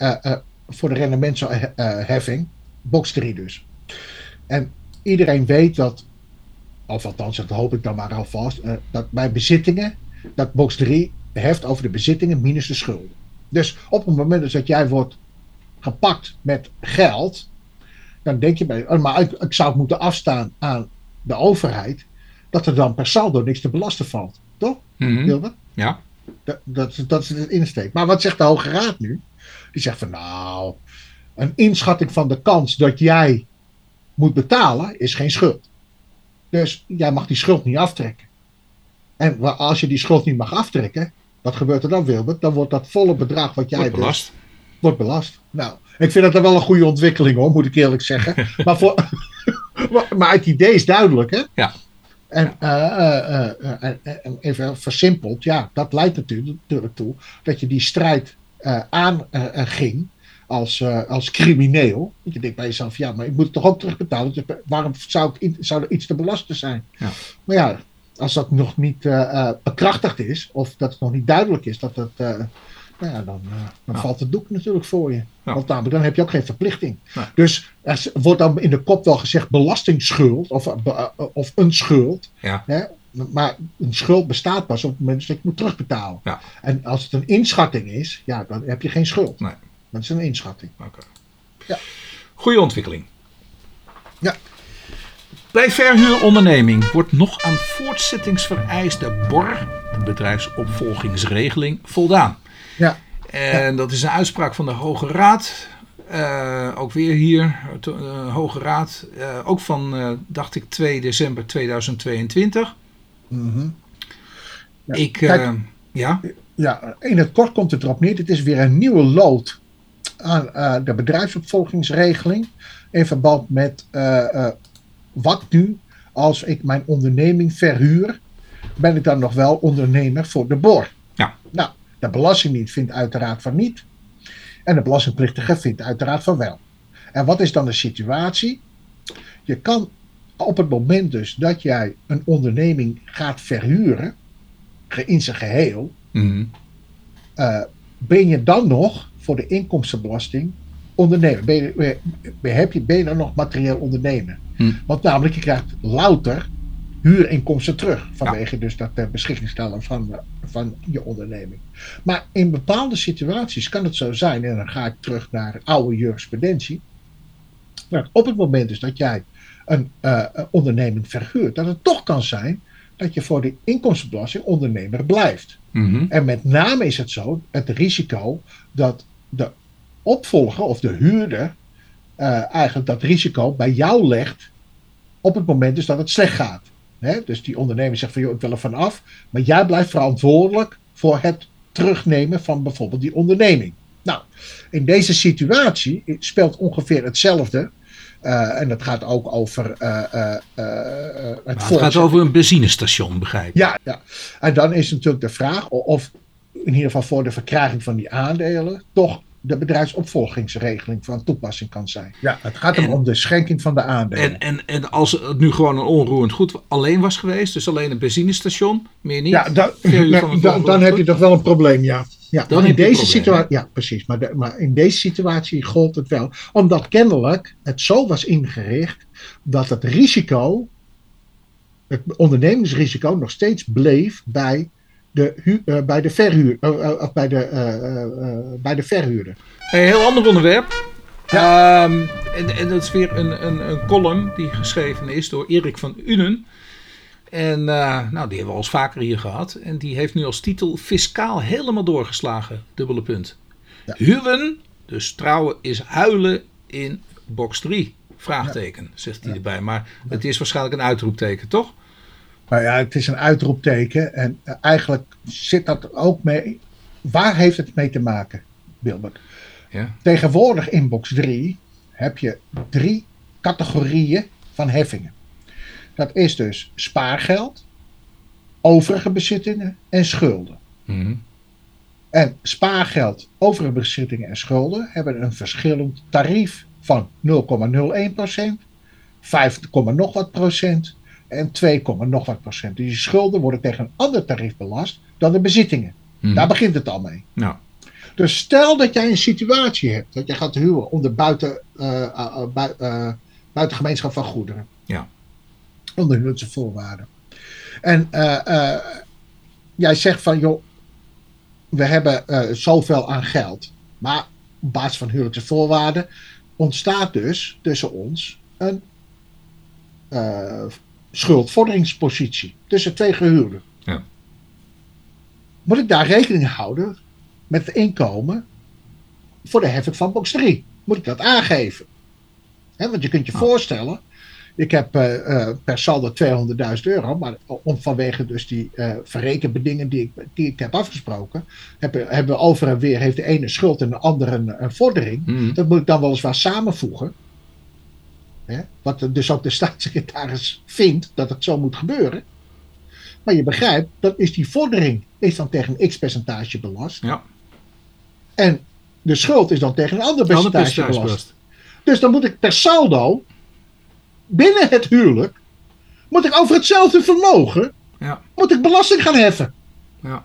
voor de rendementsheffing. box 3 dus. En iedereen weet dat, of althans dat hoop ik dan maar alvast, eh, dat bij bezittingen, dat box 3 heft over de bezittingen minus de schulden. Dus op het moment dat jij wordt gepakt met geld, dan denk je bij, oh, maar ik, ik zou het moeten afstaan aan de overheid, dat er dan per saldo niks te belasten valt. Toch. Wilbert? Ja. Dat, dat, is- dat is de insteek. Maar wat zegt de Hoge Raad nu? Die zegt van nou, een inschatting van de kans dat jij moet betalen is geen schuld. Dus jij mag die schuld niet aftrekken. En als je die schuld niet mag aftrekken, wat gebeurt er dan Wilbert? Dan wordt dat volle bedrag wat jij Wordt dus- belast. wordt belast. Nou, ik vind dat wel een goede ontwikkeling hoor, moet ik eerlijk zeggen. maar, voor, maar- het idee is duidelijk, hè? Ja. En eh, eh, eh, eh, even versimpeld, ja, dat leidt natuurlijk, natuurlijk toe dat je die strijd aanging als, eh, als crimineel. Want je denkt bij jezelf, ja, maar ik moet het toch ook terugbetalen. Dus waarom zou, ik, zou er iets te belasten zijn? Ja. Maar ja, als dat nog niet eh, eh, bekrachtigd is, of dat het nog niet duidelijk is dat het. eh, nou ja, dan, eh, dan Ja. valt het doek natuurlijk voor je. Ja. Want namelijk, dan heb je ook geen verplichting. Nee. Dus er wordt dan in de kop wel gezegd belastingsschuld of, eh, eh, of een schuld. Ja. Hè? Maar een schuld bestaat pas op het moment dat je moet terugbetalen. Ja. En als het een inschatting is, ja, dan heb je geen schuld. Nee. Dat is een inschatting. Oké. Ja. Goede ontwikkeling. Ja. Bij verhuuronderneming wordt nog aan voortzettingsvereiste BOR, de bedrijfsopvolgingsregeling, voldaan. Ja. En dat is een uitspraak van de Hoge Raad. Eh, ook weer hier, de eh, Hoge Raad. eh, ook van, dacht ik, 2 december 2022. Mhm. Ja, Ik, kijk- eh, ja, Ja, in het kort komt het erop neer. Dit is weer een nieuwe lood aan eh, de bedrijfsopvolgingsregeling. In verband met eh, wat nu als ik mijn onderneming verhuur, ben ik dan nog wel ondernemer voor de BOR? Ja. Nou, de Belastingdienst vindt uiteraard van niet. En de belastingplichtige vindt uiteraard van wel. En wat is dan de situatie? Je kan op het moment dus dat jij een onderneming gaat verhuren, in zijn geheel, mhm, eh, ben je dan nog voor de inkomstenbelasting ondernemer? Ben je, ben je- heb je, ben je dan nog materieel ondernemer? Hm. Want namelijk, je krijgt louter huurinkomsten terug. Vanwege dus dat uh, beschikking stellen van, eh, van je onderneming. Maar in bepaalde situaties kan het zo zijn, en dan ga ik terug naar oude jurisprudentie. Dat op het moment dus dat jij een eh, een onderneming verhuurt, dat het toch kan zijn dat je voor de inkomstenbelasting ondernemer blijft. mhm. En met name is het zo, het risico dat de opvolger of de huurder eh, eigenlijk dat risico bij jou legt op het moment dus dat het slecht gaat. Hè? Dus die ondernemer zegt van joh, ik wil er vanaf, maar jij blijft verantwoordelijk voor het terugnemen van bijvoorbeeld die onderneming. Nou, in deze situatie speelt ongeveer hetzelfde. Eh, en dat gaat ook over eh, eh, het het gaat over een benzinestation, begrijp ik. Ja, ja. En dan is natuurlijk de vraag of in ieder geval voor de verkrijging van die aandelen toch de bedrijfsopvolgingsregeling van toepassing kan zijn. Ja, het gaat En- om de schenking van de aandelen. En, en, en als het nu gewoon een onroerend goed alleen was geweest, dus alleen een benzinestation, meer niet. ja, dan, dan, heb je toch wel een probleem, ja. ja Dan in deze situatie, ja, precies. Maar, de- maar in deze situatie gold het wel. Omdat kennelijk het zo was ingericht dat het risico, het ondernemingsrisico, nog steeds bleef bij de, hu- eh, bij de, verhuur, eh, eh, of bij de, bij de verhuurder. Een heel ander onderwerp. Ehm, en, en dat is weer een, een, een column die geschreven is door Erik van Unen. En nou, die hebben we al eens vaker hier gehad. En die heeft nu als titel Fiscaal helemaal doorgeslagen. Dubbele punt. Ja. Huwen, dus trouwen, is huilen in box 3. Vraagteken, zegt hij erbij. Maar het is waarschijnlijk een uitroepteken, toch? Maar ja, het is een uitroepteken. En eigenlijk zit dat ook mee. Waar heeft het mee te maken, Wilbert? Ja. Tegenwoordig in box 3 heb je drie categorieën van heffingen. Dat is dus spaargeld, overige bezittingen en schulden. Mhm. En spaargeld, overige bezittingen en schulden hebben een verschillend tarief van 0,01%, 5, nog wat procent en 2, nog wat procent. Dus die schulden worden tegen een ander tarief belast dan de bezittingen. Mhm. Daar begint het al mee. Nou, Dus stel dat jij een situatie hebt dat je gaat huwen onder buiten, eh, eh, eh, bui- eh, buitengemeenschap van goederen. Ja. Onder huwelijkse voorwaarden. En jij zegt van joh, we hebben zoveel aan geld. Maar op basis van huwelijkse voorwaarden ontstaat dus tussen ons een eh, schuldvorderingspositie tussen twee gehuwden. Ja. Moet ik daar rekening houden met het inkomen voor de heffing van box 3? Moet ik dat aangeven? Want je kunt je Ah. voorstellen, ik heb eh, eh, per saldo 200.000 euro, maar om vanwege dus die eh verrekenbedingen die ik, die ik heb afgesproken, hebben, hebben we over en weer heeft de ene schuld en de andere een, een vordering. mhm. Dat moet ik dan weliswaar samenvoegen. Hè? Wat dus ook de staatssecretaris vindt dat het zo moet gebeuren. Maar je begrijpt, dat is die vordering is dan tegen een x percentage belast. ja. En de schuld is dan tegen een ander Ander percentage belast. belast. Dus dan moet ik per saldo, binnen het huwelijk, moet ik over hetzelfde vermogen, Ja. moet ik belasting gaan heffen. Ja.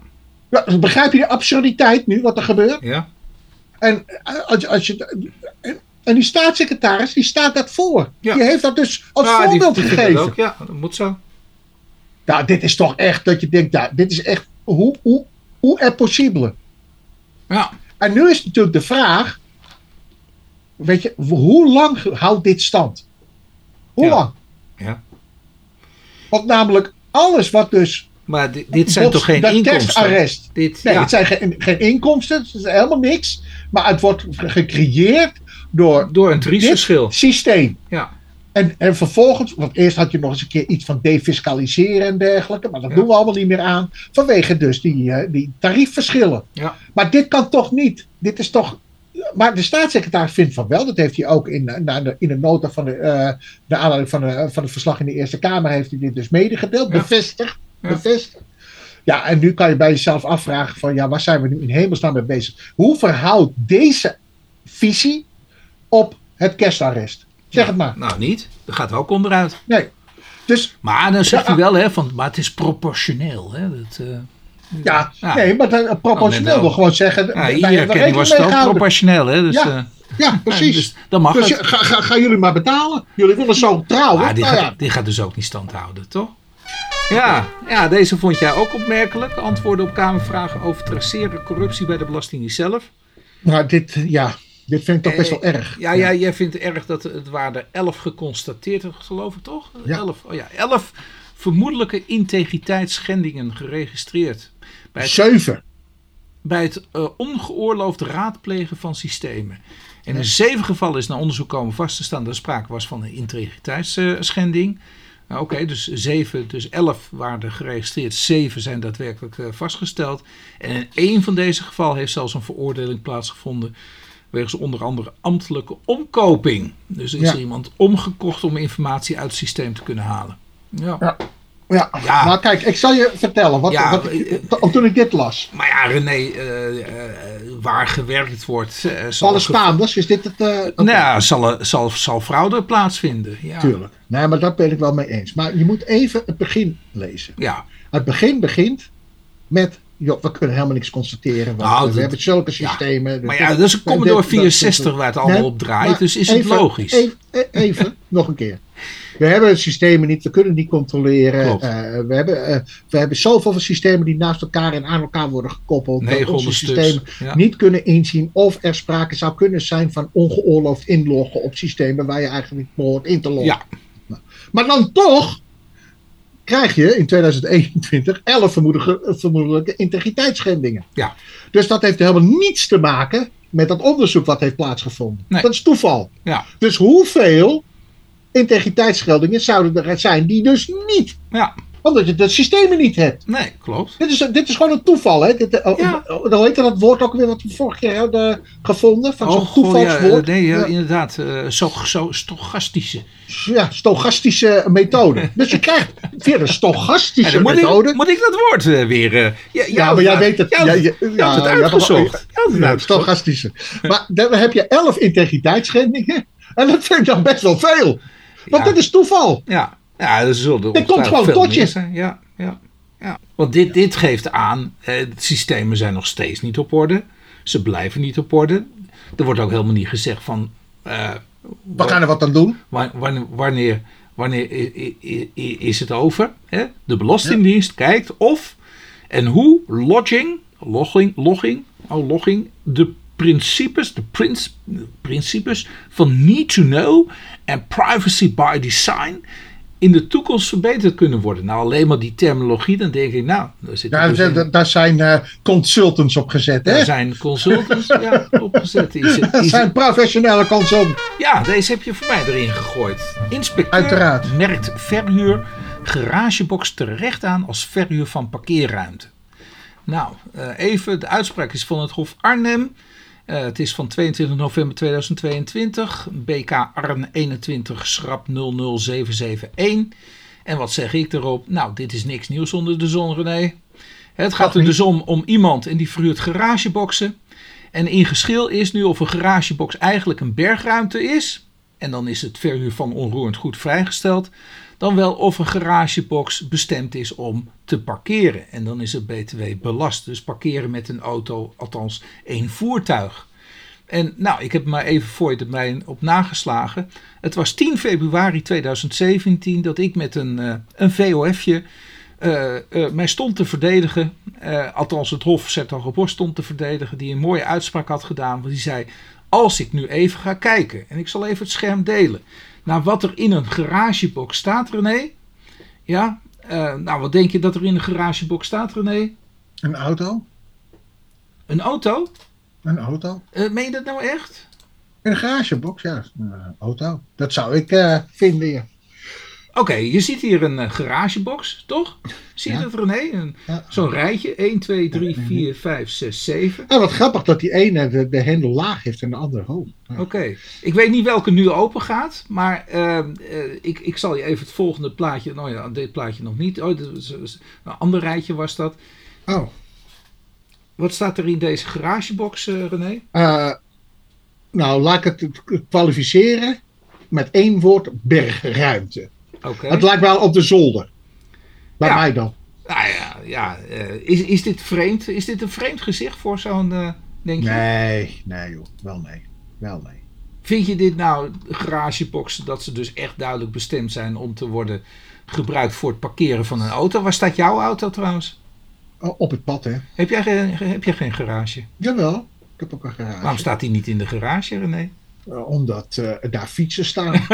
Ja, begrijp je de absurditeit nu, wat er gebeurt? Ja. En eh, als, als je, en, die staatssecretaris, die staat dat voor. Ja. Die heeft dat dus als Ja, voorbeeld die dat gegeven. ook. Ja, dat moet zo. Nou, dit is toch echt dat je denkt, nou, dit is echt, hoe, hoe, hoe er possible? Ja. En nu is natuurlijk de vraag, weet je, hoe lang houdt dit stand? Hoe Ja. lang? Ja. Want namelijk alles wat dus... Maar di- dit zijn toch geen dat inkomsten? kerstarrest. Dit, Nee, ja. het zijn geen, geen inkomsten, het is helemaal niks. Maar het wordt gecreëerd door Door een triestverschil. dit systeem. Ja. En, en vervolgens, want eerst had je nog eens een keer iets van defiscaliseren en dergelijke. Maar dat Ja. doen we allemaal niet meer aan. Vanwege dus die, eh, die tariefverschillen. Ja. Maar dit kan toch niet. Dit is toch. Maar de staatssecretaris vindt van wel. Dat heeft hij ook in, na de, in de nota van de, eh de aanleiding van, de, van het verslag in de Eerste Kamer. Heeft hij dit dus medegedeeld. Ja. Bevestigd. Ja. Bevestigd. Ja, en nu kan je bij jezelf afvragen van ja, waar zijn we nu in hemelsnaam mee bezig? Hoe verhoudt deze visie op het kerstarrest? Zeg het maar. Nou, niet. Dat gaat ook onderuit. Nee. Dus Maar dan zegt Ja. hij wel, hè, van, maar het is proportioneel. Hè, dat, eh, ja, Ja. nee, maar dan, proportioneel Nou, wil gewoon zeggen. ja, hier was het ook gehouden. proportioneel. Hè, dus, Ja, eh, Ja, precies. dus dan mag Dus het. ga, ga, gaan jullie maar betalen. Jullie willen zo trouwen. Maar die, nou gaat, ja. die gaat dus ook niet stand houden, toch? Ja, ja, deze vond jij ook opmerkelijk. Antwoorden op Kamervragen over traceren corruptie bij de Belastingdienst zelf. Maar dit, ja, dit vind ik toch best wel Eh, erg. Ja, ja. jij vindt het erg dat het waren er 11 geconstateerd, geloof ik toch? Ja. 11, oh ja, 11 vermoedelijke integriteitsschendingen geregistreerd. Bij het, Zeven. bij het eh, ongeoorloofd raadplegen van systemen. En in zeven gevallen is na onderzoek komen vast te staan dat er sprake was van een integriteitsschending. Nou, Oké, dus zeven, dus elf waren er geregistreerd, zeven zijn daadwerkelijk eh, vastgesteld. En in één van deze gevallen heeft zelfs een veroordeling plaatsgevonden. Wegens onder andere ambtelijke omkoping. Dus er is Ja. er iemand omgekocht om informatie uit het systeem te kunnen halen. Ja. Ja. Ja. Ja. maar kijk, ik zal je vertellen. Wat, Ja, wat ik, to- toen ik dit las. Maar ja, René, eh, eh, waar gewerkt wordt. eh, zal ge- Spaanders, is dit het? eh, oké. Nou ja, zal, er- zal, zal fraude plaatsvinden. Ja. Tuurlijk. Nee, maar daar ben ik wel mee eens. Maar je moet even het begin lezen. Ja, Het begin begint met, joh, we kunnen helemaal niks constateren. Want Nou, we dat- hebben zulke systemen. maar ja, dat is een Commodore 64 waar het allemaal op draait, dus is het logisch. Even, even nog een keer. We hebben systemen niet, we kunnen niet controleren. Eh, we, hebben, eh, we hebben zoveel van systemen die naast elkaar en aan elkaar worden gekoppeld. dat 900 onze systemen Ja. niet kunnen inzien of er sprake zou kunnen zijn van ongeoorloofd inloggen op systemen waar je eigenlijk niet behoort in te loggen. Ja. Maar dan toch krijg je in 2021 11 vermoedige, vermoedelijke integriteitsschendingen. Ja. Dus dat heeft helemaal niets te maken met dat onderzoek wat heeft plaatsgevonden. Nee. Dat is toeval. Ja. Dus hoeveel integriteitsscheldingen zouden er zijn die dus niet, ja, omdat je de systemen niet hebt. nee, klopt. Dit is, dit is gewoon een toeval, hè? Dit, eh, Ja. oh, Hoe heet dat woord ook weer wat we vorige keer hadden gevonden? Van zo'n Oh, ja, toevalswoord. eh, nee, ja, Ja. inderdaad. eh, zo, zo stochastische. Ja, stochastische methode. dus je krijgt via de Ja, stochastische moet, methode. ik, moet ik dat woord eh, weer... eh, ja, ja, maar jij weet het. Ja, ja, je, je, je ja, het ja, uitgezocht. Je Ja, stochastische. Maar dan heb je elf integriteitsschendingen. En dat vind ik dan best wel veel. Want Ja. dit is toeval. Ja, ja er zullen er komt gewoon tot je. zijn. Ja, ja, ja. Want dit, dit geeft aan, eh, de systemen zijn nog steeds niet op orde. Ze blijven niet op orde. Er wordt ook helemaal niet gezegd van... eh, We gaan er wat aan doen. wa- wanneer, wanneer, wanneer is het over? Hè? De Belastingdienst kijkt of en hoe logging, logging, logging, oh, logging de principes, de prins, principes van need to know en privacy by design in de toekomst verbeterd kunnen worden. Nou, alleen maar die terminologie, dan denk ik, nou, daar, zit Daar, dus daar- daar zijn eh, consultants op gezet. daar Hè? zijn consultants ja, opgezet. Het- Dat zijn professionele consultants. ja, deze heb je voor mij erin gegooid. Inspecteur Uiteraard. merkt verhuur garagebox terecht aan als verhuur van parkeerruimte. Nou, eh, even, de uitspraak is van het Hof Arnhem. Eh, het is van 22 november 2022. BK Arn 21 schrap 00771. En wat zeg ik erop? Nou, dit is niks nieuws onder de zon, René. Het gaat er dus om, om iemand en die verhuurt garageboxen. En in geschil is nu of een garagebox eigenlijk een bergruimte is. En dan is het verhuur van onroerend goed vrijgesteld. Dan wel of een garagebox bestemd is om te parkeren. En dan is het BTW belast. Dus parkeren met een auto, althans één voertuig. En nou, ik heb maar even voor je erbij op nageslagen. Het was 10 februari 2017 dat ik met een, eh, een VOF'je eh, eh, mij stond te verdedigen. althans, het Hof Zertogenbos stond te verdedigen. Die een mooie uitspraak had gedaan. Want die zei: Als ik nu even ga kijken. En ik zal even het scherm delen. Naar wat er in een garagebox staat, René. Ja, eh, nou, wat denk je dat er in een garagebox staat, René? Een auto? Een auto? Een auto? Eh, meen je dat nou echt? Een garagebox, ja. Een eh, auto. Dat zou ik vinden, ja. Oké, je ziet hier een eh, garagebox, toch? Zie je Ja. dat, René? Een- Ja. Zo'n rijtje. 1, 2, 3, 4, 5, 6, 7. En wat grappig dat die ene de, de hendel laag heeft en de andere hoog. Ja. Oké. Ik weet niet welke nu open gaat, maar eh, eh, ik, ik zal je even het volgende plaatje. Nou ja, dit plaatje nog niet. Oh, dit was- was- een ander rijtje was dat. Oh. Wat staat er in deze garagebox, eh, René? Nou, laat ik het kwalificeren met één woord: bergruimte. Het lijkt wel op de zolder. Bij Ja. mij dan. Nou ja, ja eh, is, is dit vreemd? Is dit een vreemd gezicht voor zo'n, eh, denk je? Nee, nee joh. Wel nee. Wel nee. Vind je dit nou garageboxen dat ze dus echt duidelijk bestemd zijn om te worden gebruikt voor het parkeren van een auto? Waar staat jouw auto trouwens? Op het pad, hè? Heb jij, geen- heb jij geen garage? Jawel. Ik heb ook een garage. Waarom staat die niet in de garage, René? Eh, omdat daar fietsen staan.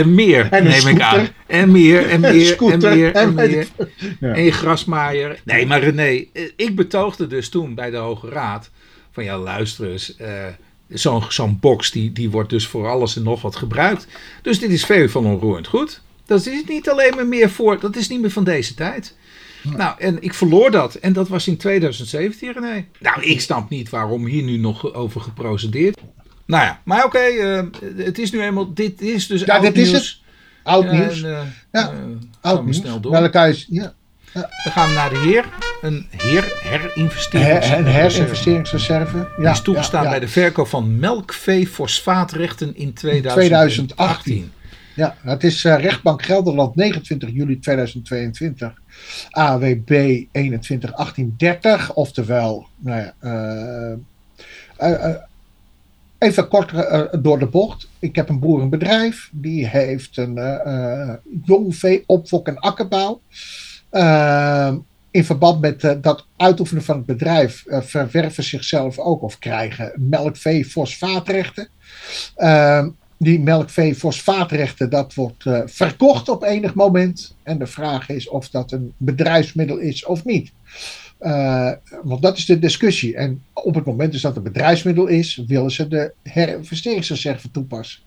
En meer, En neem ik aan. scooter. En meer, en meer, en scooter, meer, en meer. Ja. En je grasmaaier. Nee, maar René, eh, ik betoogde dus toen bij de Hoge Raad van ja, luister eens. eh, Zo'n zo'n box die, die wordt dus voor alles en nog wat gebruikt. Dus dit is veel van onroerend goed. Dat is niet alleen maar meer voor, dat is niet meer van deze tijd. Nou, en ik verloor dat. En dat was in 2017, René. Nou, ik snap niet waarom hier nu nog over geprocedeerd. Nou ja, maar oké, eh, het is nu eenmaal, dit is dus Ja, oud dit is nieuws. Oud Ja, nieuws. en, eh, Ja, eh, Oud we nieuws. snel door. Welk huis? Ja. Dan gaan we naar de heer. een Her- herinvesteringsreserve. Een herinvesteringsreserve. Ja, Die is toegestaan bij de verkoop van melkvee-fosfaatrechten in 2018. 2018. Ja, het is rechtbank Gelderland 29 juli 2022. AWB 21 1830. Oftewel, nou ja, even kort eh, door de bocht. Ik heb een boerenbedrijf. Die heeft een eh eh, jongvee, opfok en akkerbouw. Ehm, in verband met dat uitoefenen van het bedrijf verwerven zichzelf ook of krijgen melkvee fosfaatrechten. Ehm, die melkvee fosfaatrechten, dat wordt verkocht op enig moment. En de vraag is of dat een bedrijfsmiddel is of niet. Eh, want dat is de discussie. En op het moment dus dat het een bedrijfsmiddel is, willen ze de herinvesteringsreserve toepassen.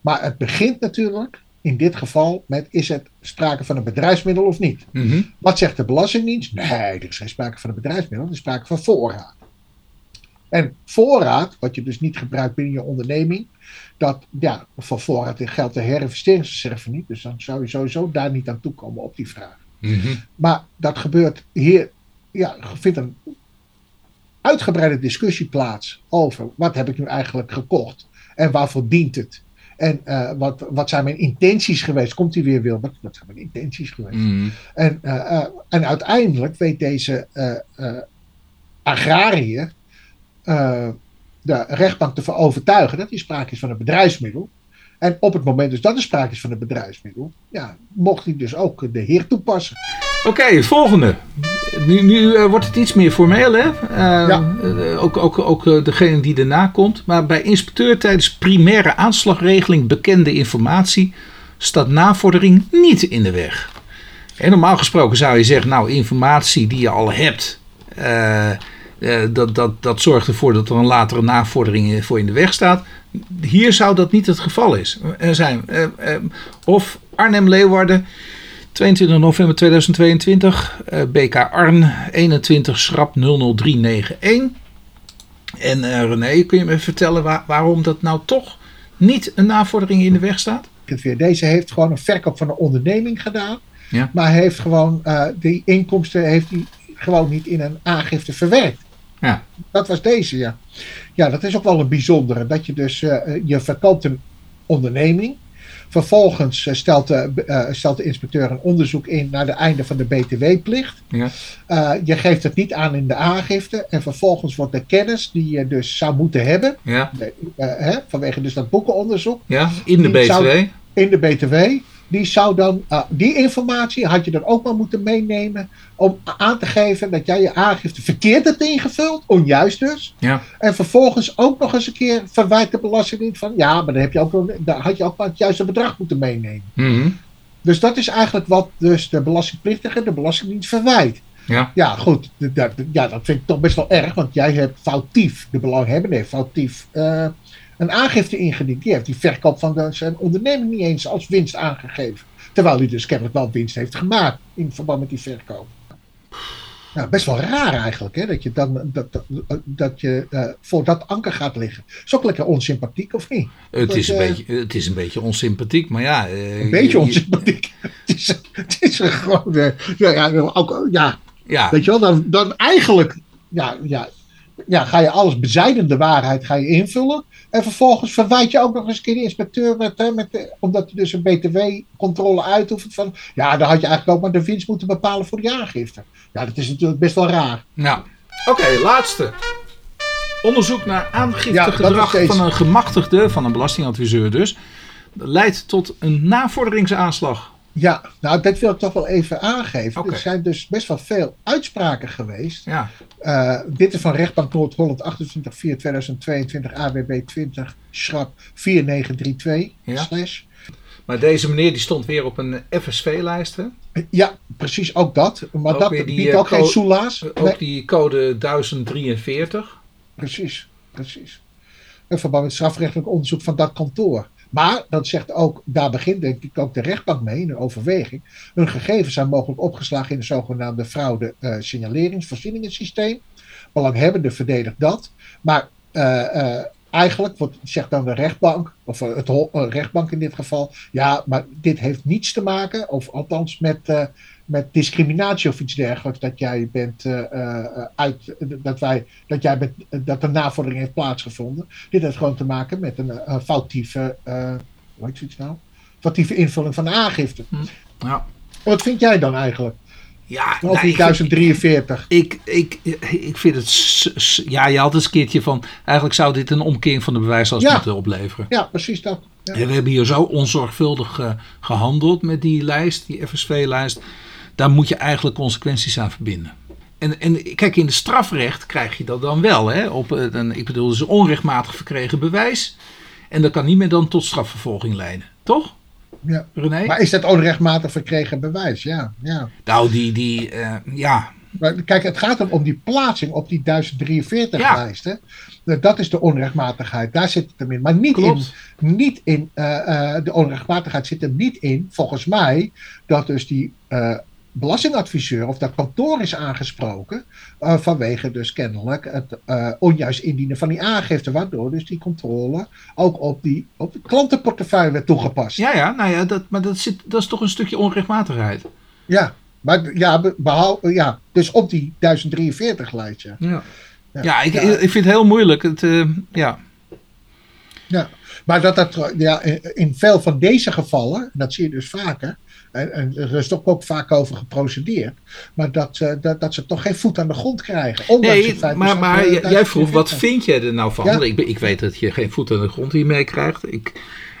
Maar het begint natuurlijk in dit geval met: is het sprake van een bedrijfsmiddel of niet? Mhm. Wat zegt de Belastingdienst? Nee, er is geen sprake van een bedrijfsmiddel, er is sprake van voorraad. En voorraad, wat je dus niet gebruikt binnen je onderneming, dat, ja, voor voorraad geldt de herinvesteringsreserve niet. Dus dan zou je sowieso daar niet aan toekomen op die vraag. Mhm. Maar dat gebeurt hier, ja, er vindt een uitgebreide discussie plaats over wat heb ik nu eigenlijk gekocht en waarvoor dient het. En eh, wat, wat zijn mijn intenties geweest? Komt hij weer wil? Wat, zijn mijn intenties geweest? Mhm. En, eh, eh, en uiteindelijk weet deze agrariër de rechtbank te overtuigen dat hier sprake is van een bedrijfsmiddel. En op het moment dus dat er sprake is van een bedrijfsmiddel, ja, mocht hij dus ook de heer toepassen. Oké, volgende. Nu, nu eh, wordt het iets meer formeel, hè? Eh, Ja. eh, ook ook, ook degene die daarna komt. Maar bij inspecteur tijdens primaire aanslagregeling bekende informatie staat navordering niet in de weg. En normaal gesproken zou je zeggen, nou, informatie die je al hebt, dat, dat, dat zorgt ervoor dat er een latere navordering voor in de weg staat. Hier zou dat niet het geval is. Zijn, of Arnhem-Leeuwarden, 22 november 2022, eh, BK Arn 21 schrap 00391. En eh, René, kun je me vertellen waar- waarom dat nou toch niet een navordering in de weg staat? Deze heeft gewoon een verkoop van een onderneming gedaan, Ja. maar heeft gewoon eh, die inkomsten heeft hij gewoon niet in een aangifte verwerkt. Ja. Dat was deze, ja. Ja, dat is ook wel een bijzondere. Dat je dus, je verkoopt een onderneming. Vervolgens eh, stelt, de, eh, stelt de inspecteur een onderzoek in naar de einde van de BTW-plicht. Ja. Eh, je geeft het niet aan in de aangifte. En vervolgens wordt de kennis die je dus zou moeten hebben, Ja, hè, vanwege dus dat boekenonderzoek, ja in de zou- BTW. in de BTW. Die, zou dan, eh, die informatie had je dan ook maar moeten meenemen om aan te geven dat jij je aangifte verkeerd hebt ingevuld, onjuist dus. Ja. En vervolgens ook nog eens een keer verwijt de Belastingdienst van ja, maar dan heb je ook, had je ook maar het juiste bedrag moeten meenemen. Mhm. Dus dat is eigenlijk wat dus de belastingplichtige de Belastingdienst verwijt. Ja. Ja, goed. d- d- Ja, dat vind ik toch best wel erg, want jij hebt foutief, de belanghebbende heeft foutief eh, een aangifte ingediend. Die heeft die verkoop van zijn onderneming niet eens als winst aangegeven. Terwijl hij dus kennelijk wel winst heeft gemaakt in verband met die verkoop. Nou, best wel raar eigenlijk, hè, dat je, dan, dat, dat, dat je eh, voor dat anker gaat liggen. Is ook lekker onsympathiek, of niet? Het, Dat, is een eh, beetje, het is een beetje onsympathiek, maar ja. eh, Een beetje je- je- onsympathiek. Het is, het is gewoon, ja, ja, ook, ja, Ja, Weet je wel, dan, dan eigenlijk ja, ja, ja, ga je alles bezijdende waarheid ga je invullen. En vervolgens verwijt je ook nog eens een keer de inspecteur met, hè, met de- omdat hij dus een btw-controle uitoefent van ja, dan had je eigenlijk ook maar de winst moeten bepalen voor die aangifte. Ja, dat is natuurlijk best wel raar. nou. Oké, laatste. Onderzoek naar aangiftegedrag deze. van een gemachtigde, van een belastingadviseur dus, leidt tot een navorderingsaanslag. Ja, nou, dat wil ik toch wel even aangeven. Er zijn dus best wel veel uitspraken geweest. Ja, Eh, dit is van rechtbank Noord-Holland 28 4 2022 AWB 20 schrap 4932 Ja. slash. maar deze meneer die stond weer op een FSV-lijst. hè? Ja, precies, ook dat. Maar Ook dat die, biedt eh, ook geen co- soelaas. Ook Nee, die code 1043. precies, precies. In verband met strafrechtelijk onderzoek van dat kantoor. Maar, dat zegt ook, daar begint denk ik ook de rechtbank mee in een overweging. Hun gegevens zijn mogelijk opgeslagen in het zogenaamde fraude eh. Belanghebbende verdedigt dat. Maar eh, eh, eigenlijk wordt, zegt dan de rechtbank, of het rechtbank in dit geval, ja, maar dit heeft niets te maken, of althans met, met discriminatie of iets dergelijks, dat jij bent eh, eh, uit, dat wij, dat jij bent, dat er navordering heeft plaatsgevonden. Dit heeft gewoon te maken met een, eh, foutieve, eh hoe heet zoiets nou? Foutieve invulling van de aangifte. Ja, Wat vind jij dan eigenlijk? ja Over nou, die ik- 1043. Ik, ik, ik vind het. Ja, je had eens een keertje van. Eigenlijk zou dit een omkering van de bewijslast Ja. moeten opleveren. Ja, precies dat. Ja. En we hebben hier zo onzorgvuldig eh, gehandeld met die lijst, die FSV-lijst. Daar moet je eigenlijk consequenties aan verbinden. En, en kijk, in de strafrecht krijg je dat dan wel. Hè? Op, eh, een, ik bedoel, dus onrechtmatig verkregen bewijs. En dat kan niet meer dan tot strafvervolging leiden. Toch, Ja. René? Maar is dat onrechtmatig verkregen bewijs? Ja, ja. nou, die, die eh, ja, Maar kijk, het gaat om, om die plaatsing op die 1043 Ja. lijst. Hè? Dat is de onrechtmatigheid. Daar zit het hem in. Maar niet in, niet in eh, eh, de onrechtmatigheid zit hem niet in, volgens mij, dat dus die eh, belastingadviseur of dat kantoor is aangesproken eh, vanwege dus kennelijk het eh, onjuist indienen van die aangifte, waardoor dus die controle ook op die op de klantenportefeuille werd toegepast. Ja, ja, nou ja, dat, maar dat, zit, dat is toch een stukje onrechtmatigheid. Ja, maar ja, be- behalve, ja, dus op die 1043 lijst. Ja. Ja, Ja. ja, ik, Ja. ik vind het heel moeilijk. Het, eh, ja. Ja, maar dat dat ja, in veel van deze gevallen, en dat zie je dus vaker, en, en er is toch ook vaak over geprocedeerd, maar dat, ze- dat, dat ze toch geen voet aan de grond krijgen. Ondanks Nee, het feit maar, dat maar eh, jij- vroeg, wat 1043. vind jij er nou van? Ja. Ik, ik weet dat je geen voet aan de grond hiermee krijgt. Ik,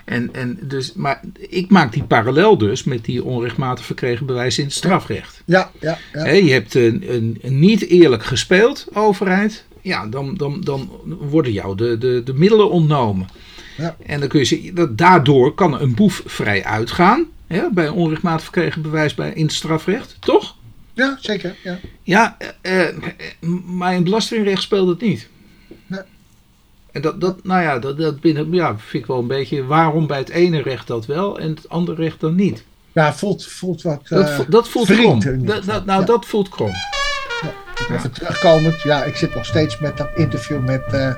en, en dus, maar ik maak die parallel dus met die onrechtmatig verkregen bewijs in het strafrecht. Ja, ja, ja. Je hebt een, een, een niet eerlijk gespeeld, overheid. Ja, dan, dan, dan worden jou de, de, de middelen ontnomen. Ja. En dan kun je zeggen, dat daardoor kan een boef vrij uitgaan. Hè, bij onrechtmatig verkregen bewijs bij, in het strafrecht, toch? ja zeker. Ja. Ja, eh, eh, maar in belastingrecht speelt het niet. Nee. En dat, dat, nou ja, dat, dat binnen, ja, vind ik wel een beetje waarom bij het ene recht dat wel en het andere recht dan niet. Ja, voelt, voelt wat. Dat, eh, vo- dat voelt krom. Dat, dat- nou, Ja. dat voelt krom. Even terugkomend, ja, ik zit nog steeds met dat interview met, eh,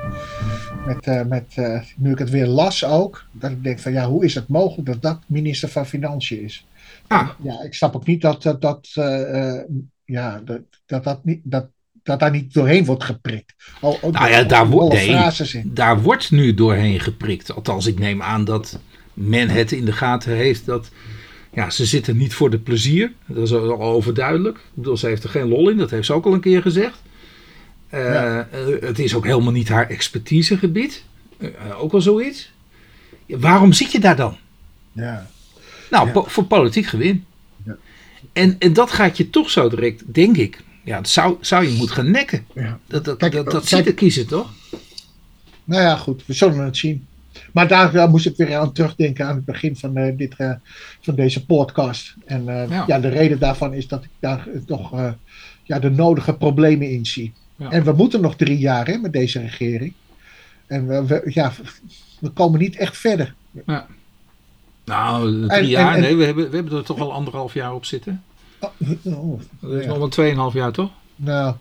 met, eh, met eh, nu ik het weer las ook, dat ik denk van ja, hoe is het mogelijk dat dat minister van Financiën is? Ah. Ja, ik snap ook niet dat dat, dat, eh, ja, dat, dat, dat, niet, dat, dat daar niet doorheen wordt geprikt. Al, ook Nou ja, daar wordt- nee. Daar wordt nu doorheen geprikt. Althans, ik neem aan dat men het in de gaten heeft dat. Ja, ze zitten niet voor de plezier. Dat is al overduidelijk. Ik bedoel, ze heeft er geen lol in. Dat heeft ze ook al een keer gezegd. Eh, Ja. het is ook helemaal niet haar expertisegebied. Eh, ook wel zoiets. Waarom zit je daar dan? Ja. Nou, Ja. po- voor politiek gewin. Ja. En, en dat gaat je toch zo direct, denk ik. Ja, dat zou, zou je moeten gaan nekken. Ja. Dat, dat, Kijk, dat, dat kijk- de kiezer toch? Nou ja, goed, we zullen het zien. Maar daar moest ik weer aan terugdenken aan het begin van, eh, dit, van deze podcast. En Ja. de reden daarvan is dat ik daar toch ja, de nodige problemen in zie. Ja. En we moeten nog drie jaar hè, met deze regering. En we, we- ja, we komen niet echt verder. Nou, drie En- jaar. en- nee, we hebben, we hebben er toch al anderhalf jaar op zitten. Oh, oh, Dat is ja. nog wel tweeënhalf jaar, toch? Nou,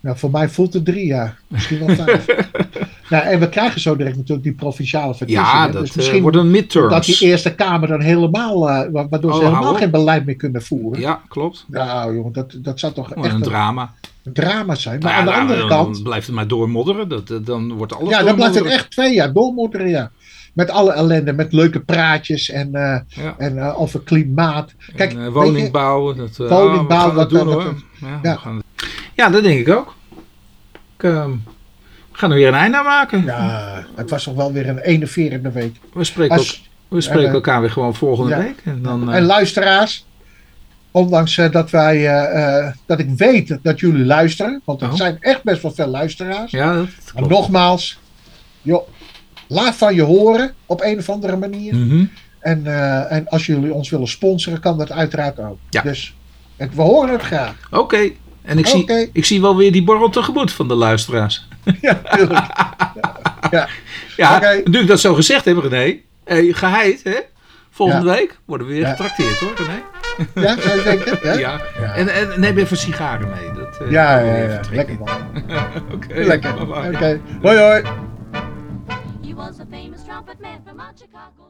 nou, voor mij voelt het drie jaar. Misschien wel vijf. nou, en we krijgen zo direct natuurlijk die provinciale verkiezingen. Ja, Dus dat eh, misschien worden dat midterms. die Eerste Kamer dan helemaal, eh, wa- waardoor Oh, ze hou helemaal geen beleid meer kunnen voeren. Ja, klopt. Nou jongen, dat, dat zou toch echt een een, drama. drama zijn. Maar Nou aan de ja, andere dan, kant, Dan blijft het maar doormodderen. Dat, dat- dan wordt alles ja, dan blijft het echt twee jaar doormodderen, ja. Met alle ellende, met leuke praatjes en, Ja. en eh, over klimaat. Kijk, En, eh, woningbouw. Dat, woningbouw, ah, het doen hoor. Ja, ja. dat denk ik ook. Ik, we gaan er weer een einde aan maken. ja, het was toch wel weer een enerverende week. We spreken, Als- ook, we spreken elkaar weer gewoon volgende ja. week. En dan, eh, En luisteraars, ondanks eh, dat wij, eh, eh, dat ik weet dat jullie luisteren, want er Oh. zijn echt best wel veel luisteraars. ja, dat Maar nogmaals, joh, laat van je horen op een of andere manier. Mhm. En, en als jullie ons willen sponsoren, kan dat uiteraard ook. Ja. Dus we horen het graag. Oké. En ik, zie, ik zie wel weer die borrel tegemoet van de luisteraars. ja, tuurlijk. ja. Ja, nu ik dat zo gezegd heb, René. Eh, geheid, hè? Volgende Ja. week worden we weer getrakteerd, hoor, René. Ja, zou je denken? Ja, Ja. En, en neem even sigaren mee. Dat, eh, ja, ja, ja. lekker man. Oké. Lekker. bye-bye. Oké, hoi hoi. was a famous trumpet man from Chicago.